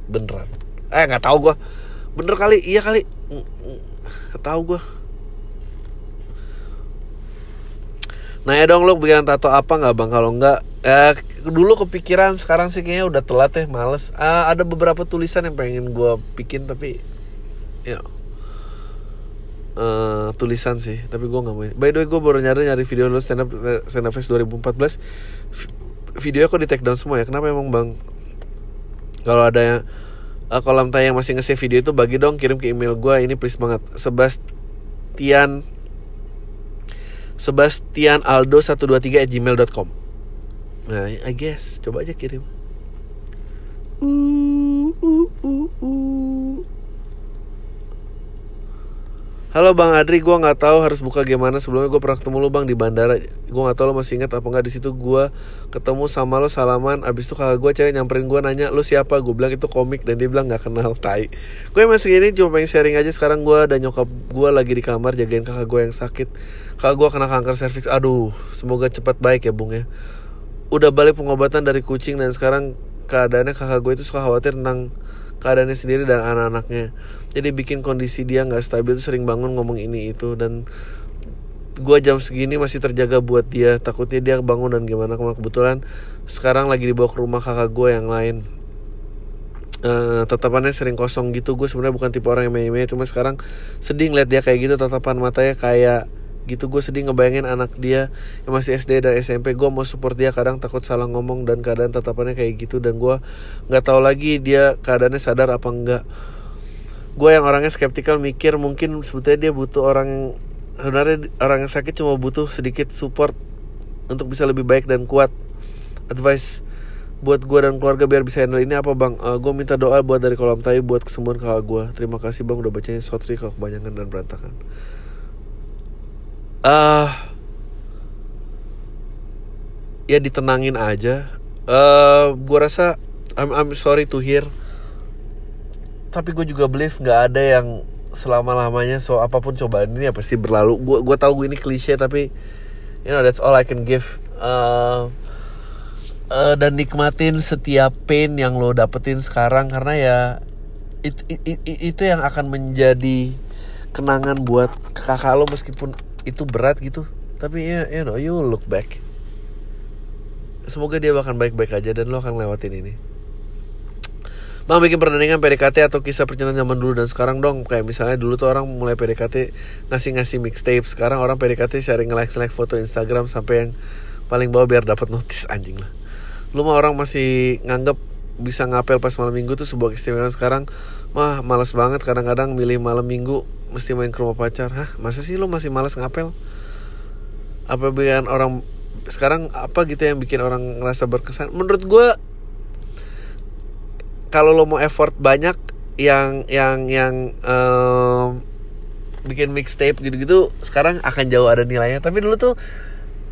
beneran eh nggak tahu gue bener kali iya kali. Nggak tahu gue Nah ya dong lo pikiran tato apa nggak bang? Kalau nggak eh, dulu kepikiran sekarang sih kayaknya udah telat ya males. Uh, ada beberapa tulisan yang pengen gue bikin tapi ya. Uh, tulisan sih tapi gue nggak mau. By the way gue baru nyari nyari video lo stand up stand up fest 2014 video kok di take down semua ya? Kenapa emang bang? Kalau ada yang uh, kolam tanya yang masih nge-save video itu bagi dong kirim ke email gue ini please banget. Sebastian Sebastian Aldo 123 at gmail.com Nah I guess. Coba aja kirim. Uh, uh, uh, uh. Halo Bang Adri, gue nggak tahu harus buka gimana. Sebelumnya gue pernah ketemu lo Bang di bandara. Gue nggak tahu lo masih ingat apa nggak di situ gue ketemu sama lo salaman. Abis itu kakak gue cewek nyamperin gue nanya lo siapa. Gue bilang itu komik dan dia bilang nggak kenal. Tai. Gue masih ini cuma pengen sharing aja. Sekarang gue dan nyokap gue lagi di kamar jagain kakak gue yang sakit. Kakak gue kena kanker serviks. Aduh, semoga cepat baik ya Bung ya. Udah balik pengobatan dari kucing dan sekarang keadaannya kakak gue itu suka khawatir tentang keadaannya sendiri dan anak-anaknya. Jadi bikin kondisi dia nggak stabil sering bangun ngomong ini itu. Dan gue jam segini masih terjaga buat dia. Takutnya dia bangun dan gimana. Kebetulan sekarang lagi dibawa ke rumah kakak gue yang lain. Uh, tatapannya sering kosong gitu. Gue sebenarnya bukan tipe orang yang meme cuma sekarang sedih ngeliat dia kayak gitu. Tatapan matanya kayak gitu gue sedih ngebayangin anak dia yang masih SD dan SMP gue mau support dia kadang takut salah ngomong dan keadaan tatapannya kayak gitu dan gue nggak tahu lagi dia keadaannya sadar apa enggak gue yang orangnya skeptikal mikir mungkin sebetulnya dia butuh orang sebenarnya orang yang sakit cuma butuh sedikit support untuk bisa lebih baik dan kuat advice buat gue dan keluarga biar bisa handle ini apa bang? Uh, gue minta doa buat dari kolam tai buat kesembuhan kakak gue. Terima kasih bang udah bacanya sotri kalau kebanyakan dan berantakan. Uh, ya ditenangin aja. Uh, gue rasa I'm I'm sorry to hear. Tapi gue juga believe nggak ada yang selama lamanya so apa pun cobaan ini ya pasti berlalu. Gue gue tahu gue ini klise tapi you know that's all I can give. Uh, uh, dan nikmatin setiap pain yang lo dapetin sekarang karena ya it, it, it, itu yang akan menjadi kenangan buat kakak lo meskipun itu berat gitu. Tapi ya you know you look back. Semoga dia bahkan baik-baik aja dan lo akan lewatin ini. Bang bikin pertandingan PDKT atau kisah percintaan zaman dulu dan sekarang dong. Kayak misalnya dulu tuh orang mulai PDKT ngasih-ngasih mixtape. Sekarang orang PDKT sharing like-like foto Instagram Sampai yang paling bawah biar dapat notis anjing lah. Lu mah orang masih nganggap bisa ngapel pas malam minggu tuh sebuah keistimewaan. Sekarang mah males banget kadang-kadang milih malam minggu mesti main ke rumah pacar. Hah masa sih lu masih males ngapel? Apa bikin orang sekarang apa gitu yang bikin orang ngerasa berkesan? Menurut gue kalau lo mau effort banyak yang yang yang um, bikin mixtape gitu-gitu sekarang akan jauh ada nilainya. Tapi dulu tuh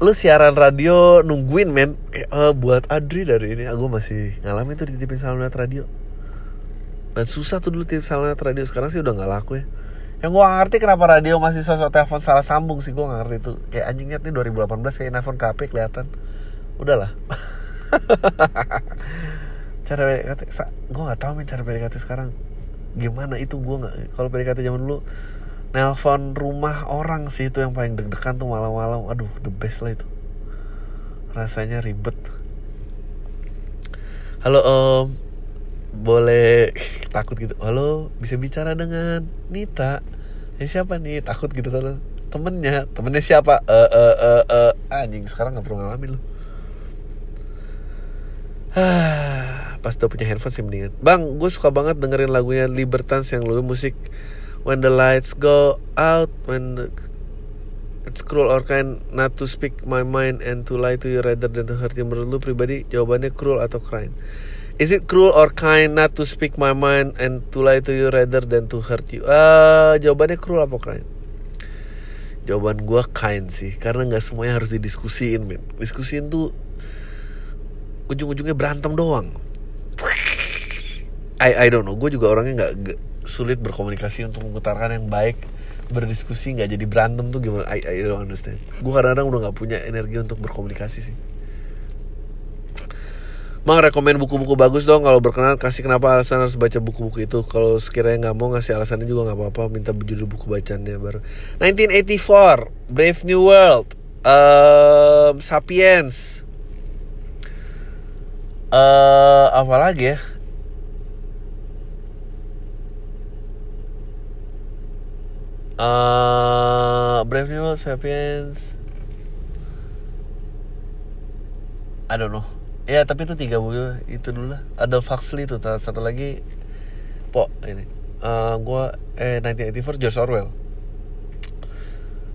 lu siaran radio nungguin men. Kayak uh, buat Adri dari ini. Aku masih ngalamin tuh dititipin salam radio dan susah tuh dulu titip salam radio. Sekarang sih udah nggak laku ya. Yang gua gak ngerti kenapa radio masih sosok telepon salah sambung sih gua gak ngerti itu kayak anjingnya nih 2018 kayak nelfon KP kelihatan. Udahlah. Cara PDKT gue nggak tahu men cara PDKT sekarang. Gimana itu gue nggak kalau PDKT zaman dulu nelpon rumah orang sih itu yang paling deg-degan tuh malam-malam. Aduh the best lah itu. Rasanya ribet. Halo om boleh takut gitu. Halo bisa bicara dengan Nita? Ya siapa nih? Takut gitu kalau temennya. Temennya siapa? Eh eh uh, uh. anjing sekarang nggak perlu ngalamin loh. Pas udah punya handphone sih mendingan. Bang gue suka banget dengerin lagunya Libertans yang lu musik when the lights go out when the, it's cruel or kind not to speak my mind and to lie to you rather than to hurt you. Menurut lu pribadi jawabannya cruel atau kind is it cruel or kind not to speak my mind and to lie to you rather than to hurt you? Uh, jawabannya cruel apa kind? Jawaban gue kind sih karena nggak semuanya harus didiskusiin men. Diskusiin tuh ujung-ujungnya berantem doang. I I don't know. Gue juga orangnya nggak sulit berkomunikasi untuk mengutarakan yang baik. Berdiskusi nggak jadi berantem tuh gimana? I, I don't understand. Gue kadang-kadang udah nggak punya energi untuk berkomunikasi sih Mang rekomend buku-buku bagus dong kalau berkenan. Kasih kenapa alasan harus baca buku-buku itu. Kalau sekiranya nggak mau ngasih alasannya juga nggak apa-apa. Minta judul buku bacaannya baru. 1984 Brave New World. Um, Sapiens. Uh, apa lagi ya? Uh, Brave New World Sapiens. I don't know ya tapi itu tiga buku itu dulu lah. Ada Huxley itu satu lagi po ini. Uh, gua eh 1984 George Orwell.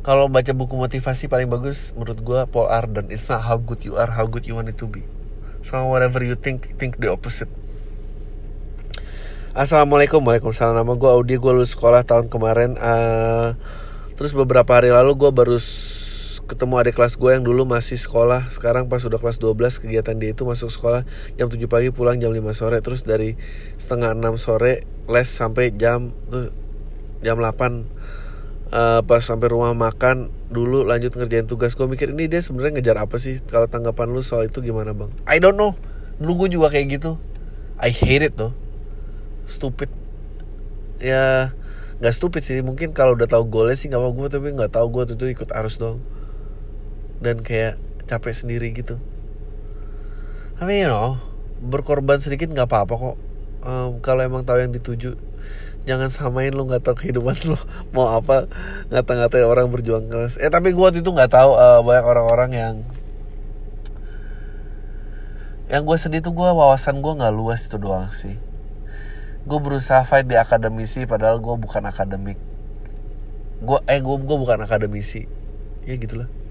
Kalau baca buku motivasi paling bagus menurut gua Paul Arden. It's not how good you are how good you want it to be. So whatever you think think the opposite. Assalamualaikum Waalaikumsalam. Nama gue Audi Gue lulus sekolah tahun kemarin. Uh, Terus beberapa hari lalu gue baru ketemu adik kelas gue yang dulu masih sekolah. Sekarang pas udah kelas 12 kegiatan dia itu masuk sekolah Jam 7 pagi pulang jam 5 sore. Terus dari setengah 6 sore les sampai jam tuh jam 8 uh, eh, Pas sampai rumah makan dulu lanjut ngerjain tugas. Gue mikir ini dia sebenarnya ngejar apa sih? Kalau tanggapan lu soal itu gimana bang? I don't know. Dulu gue juga kayak gitu. I hate it tuh stupid. Ya nggak stupid sih. Mungkin kalau udah tahu golnya sih nggak mau gue tapi nggak tahu gue tuh ikut arus dong dan kayak capek sendiri gitu. Tapi you know berkorban sedikit nggak apa-apa kok. Um, kalau emang tahu yang dituju jangan samain lu nggak tahu kehidupan lu mau apa ngata-ngatain orang berjuang keras. Eh tapi gue waktu itu nggak tahu uh, banyak orang-orang yang yang gue sedih tuh gue wawasan gue nggak luas itu doang sih. Gue berusaha fight di akademisi padahal gue bukan akademik. Gue eh gue gue bukan akademisi. Ya gitulah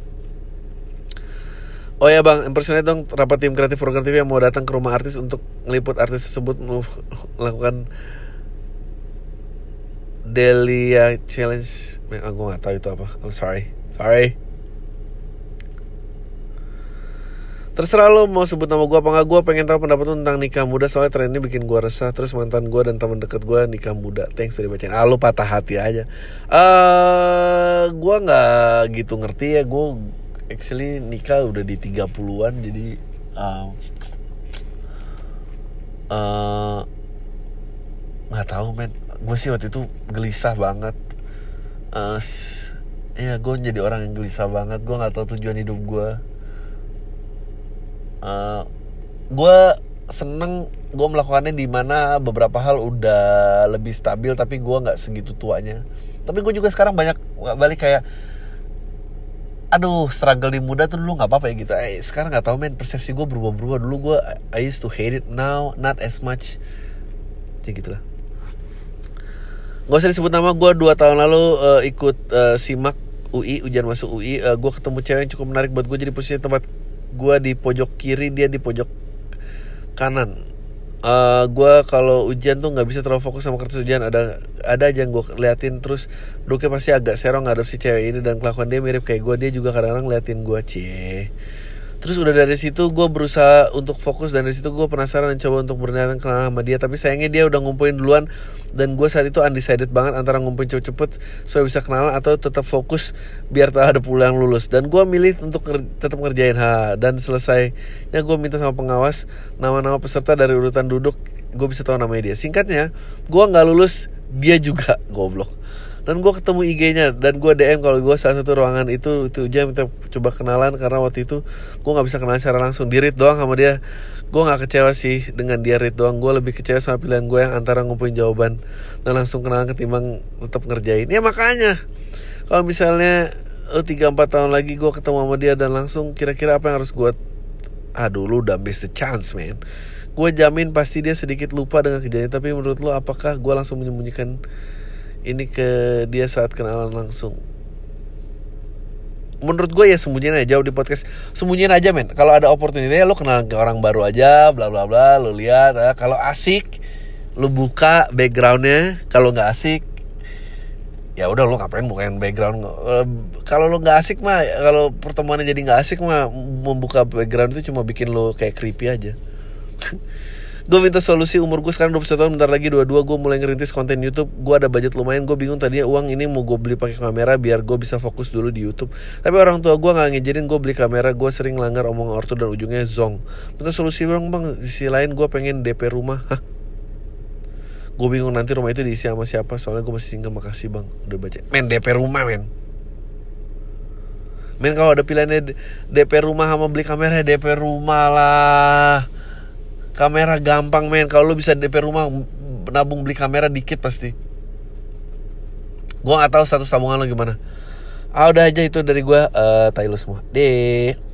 Oh ya bang, impersonate dong rapat tim kreatif program TV yang mau datang ke rumah artis untuk ngeliput artis tersebut melakukan Delia Challenge. Aku ah, gak tahu itu apa. I'm sorry. Sorry. Terserah lo mau sebut nama gue apa gak Gue pengen tahu pendapat lo tentang nikah muda Soalnya tren ini bikin gue resah. Terus mantan gue dan teman deket gue nikah muda. Thanks udah bacain Ah lo patah hati aja. Uh, Gue gak gitu ngerti ya. Gue actually nikah udah di 30an Jadi uh, uh, Gak tahu men. Gue sih waktu itu gelisah banget. Uh, ya gue jadi orang yang gelisah banget. Gue nggak tahu tujuan hidup gue uh, gue seneng gue melakukannya di mana beberapa hal udah lebih stabil tapi gue nggak segitu tuanya. Tapi gue juga sekarang banyak balik kayak aduh struggle di muda tuh dulu nggak apa-apa ya gitu. Eh, sekarang nggak tahu men persepsi gue berubah-berubah. Dulu gue I used to hate it. Now not as much. Ya gitulah. Gak usah disebut nama gue dua tahun lalu uh, ikut uh, simak UI ujian masuk UI uh, eh, gue ketemu cewek yang cukup menarik buat gue jadi posisi tempat gue di pojok kiri dia di pojok kanan uh, gue kalau ujian tuh nggak bisa terlalu fokus sama kertas ujian. Ada ada aja yang gue liatin terus duduknya pasti agak serong ngadep si cewek ini dan kelakuan dia mirip kayak gue dia juga kadang-kadang ngeliatin gue cie Terus udah dari situ gue berusaha untuk fokus dan dari situ gue penasaran dan coba untuk berniatan kenal sama dia. Tapi sayangnya dia udah ngumpulin duluan dan gue saat itu undecided banget antara ngumpulin cepet-cepet supaya bisa kenalan atau tetap fokus biar tak ada pulang lulus. Dan gue milih untuk tetap ngerjain ha dan selesainya gue minta sama pengawas nama-nama peserta dari urutan duduk. Gue bisa tahu namanya dia. Singkatnya gue nggak lulus dia juga. Goblok dan gue ketemu IG-nya dan gue DM kalau gue salah satu ruangan itu itu aja minta coba kenalan karena waktu itu gue nggak bisa kenalan secara langsung. Dirit doang sama dia. Gue nggak kecewa sih dengan dia read doang. Gue lebih kecewa sama pilihan gue yang antara ngumpulin jawaban dan langsung kenalan ketimbang tetap ngerjain. Ya makanya kalau misalnya oh, tiga empat tahun lagi gue ketemu sama dia dan langsung kira-kira apa yang harus gue aduh lu udah miss the chance man. Gue jamin pasti dia sedikit lupa dengan kejadian tapi menurut lo apakah gue langsung menyembunyikan ini ke dia saat kenalan langsung. Menurut gue ya sembunyiin aja jauh di podcast. Sembunyiin aja men. Kalau ada opportunity ya lo kenal ke orang baru aja bla bla bla lo lihat ya. kalau asik lo buka backgroundnya. Kalau nggak asik ya udah lo ngapain bukain background? Eh, kalau lo nggak asik mah kalau pertemuannya jadi nggak asik mah membuka background itu cuma bikin lo kayak creepy aja gue minta solusi umur gue sekarang 21 tahun bentar lagi dua-dua gue mulai ngerintis konten YouTube. Gue ada budget lumayan gue bingung tadinya uang ini mau gue beli pakai kamera biar gue bisa fokus dulu di YouTube. Tapi orang tua gue nggak ngizinin gue beli kamera gue sering langgar omong ortu dan ujungnya zong. Minta solusi bang. Di sisi lain gue pengen DP rumah. Hah? gue bingung nanti rumah itu diisi sama siapa soalnya gue masih single. Makasih bang. Udah baca. Men DP rumah men. Men kalau ada pilihannya DP rumah sama beli kamera DP rumah lah kamera gampang men. Kalau lu bisa DP rumah nabung beli kamera dikit pasti. Gua nggak tahu status tabungan lo gimana. Ah udah aja itu dari gua uh, tai lu semua. Deh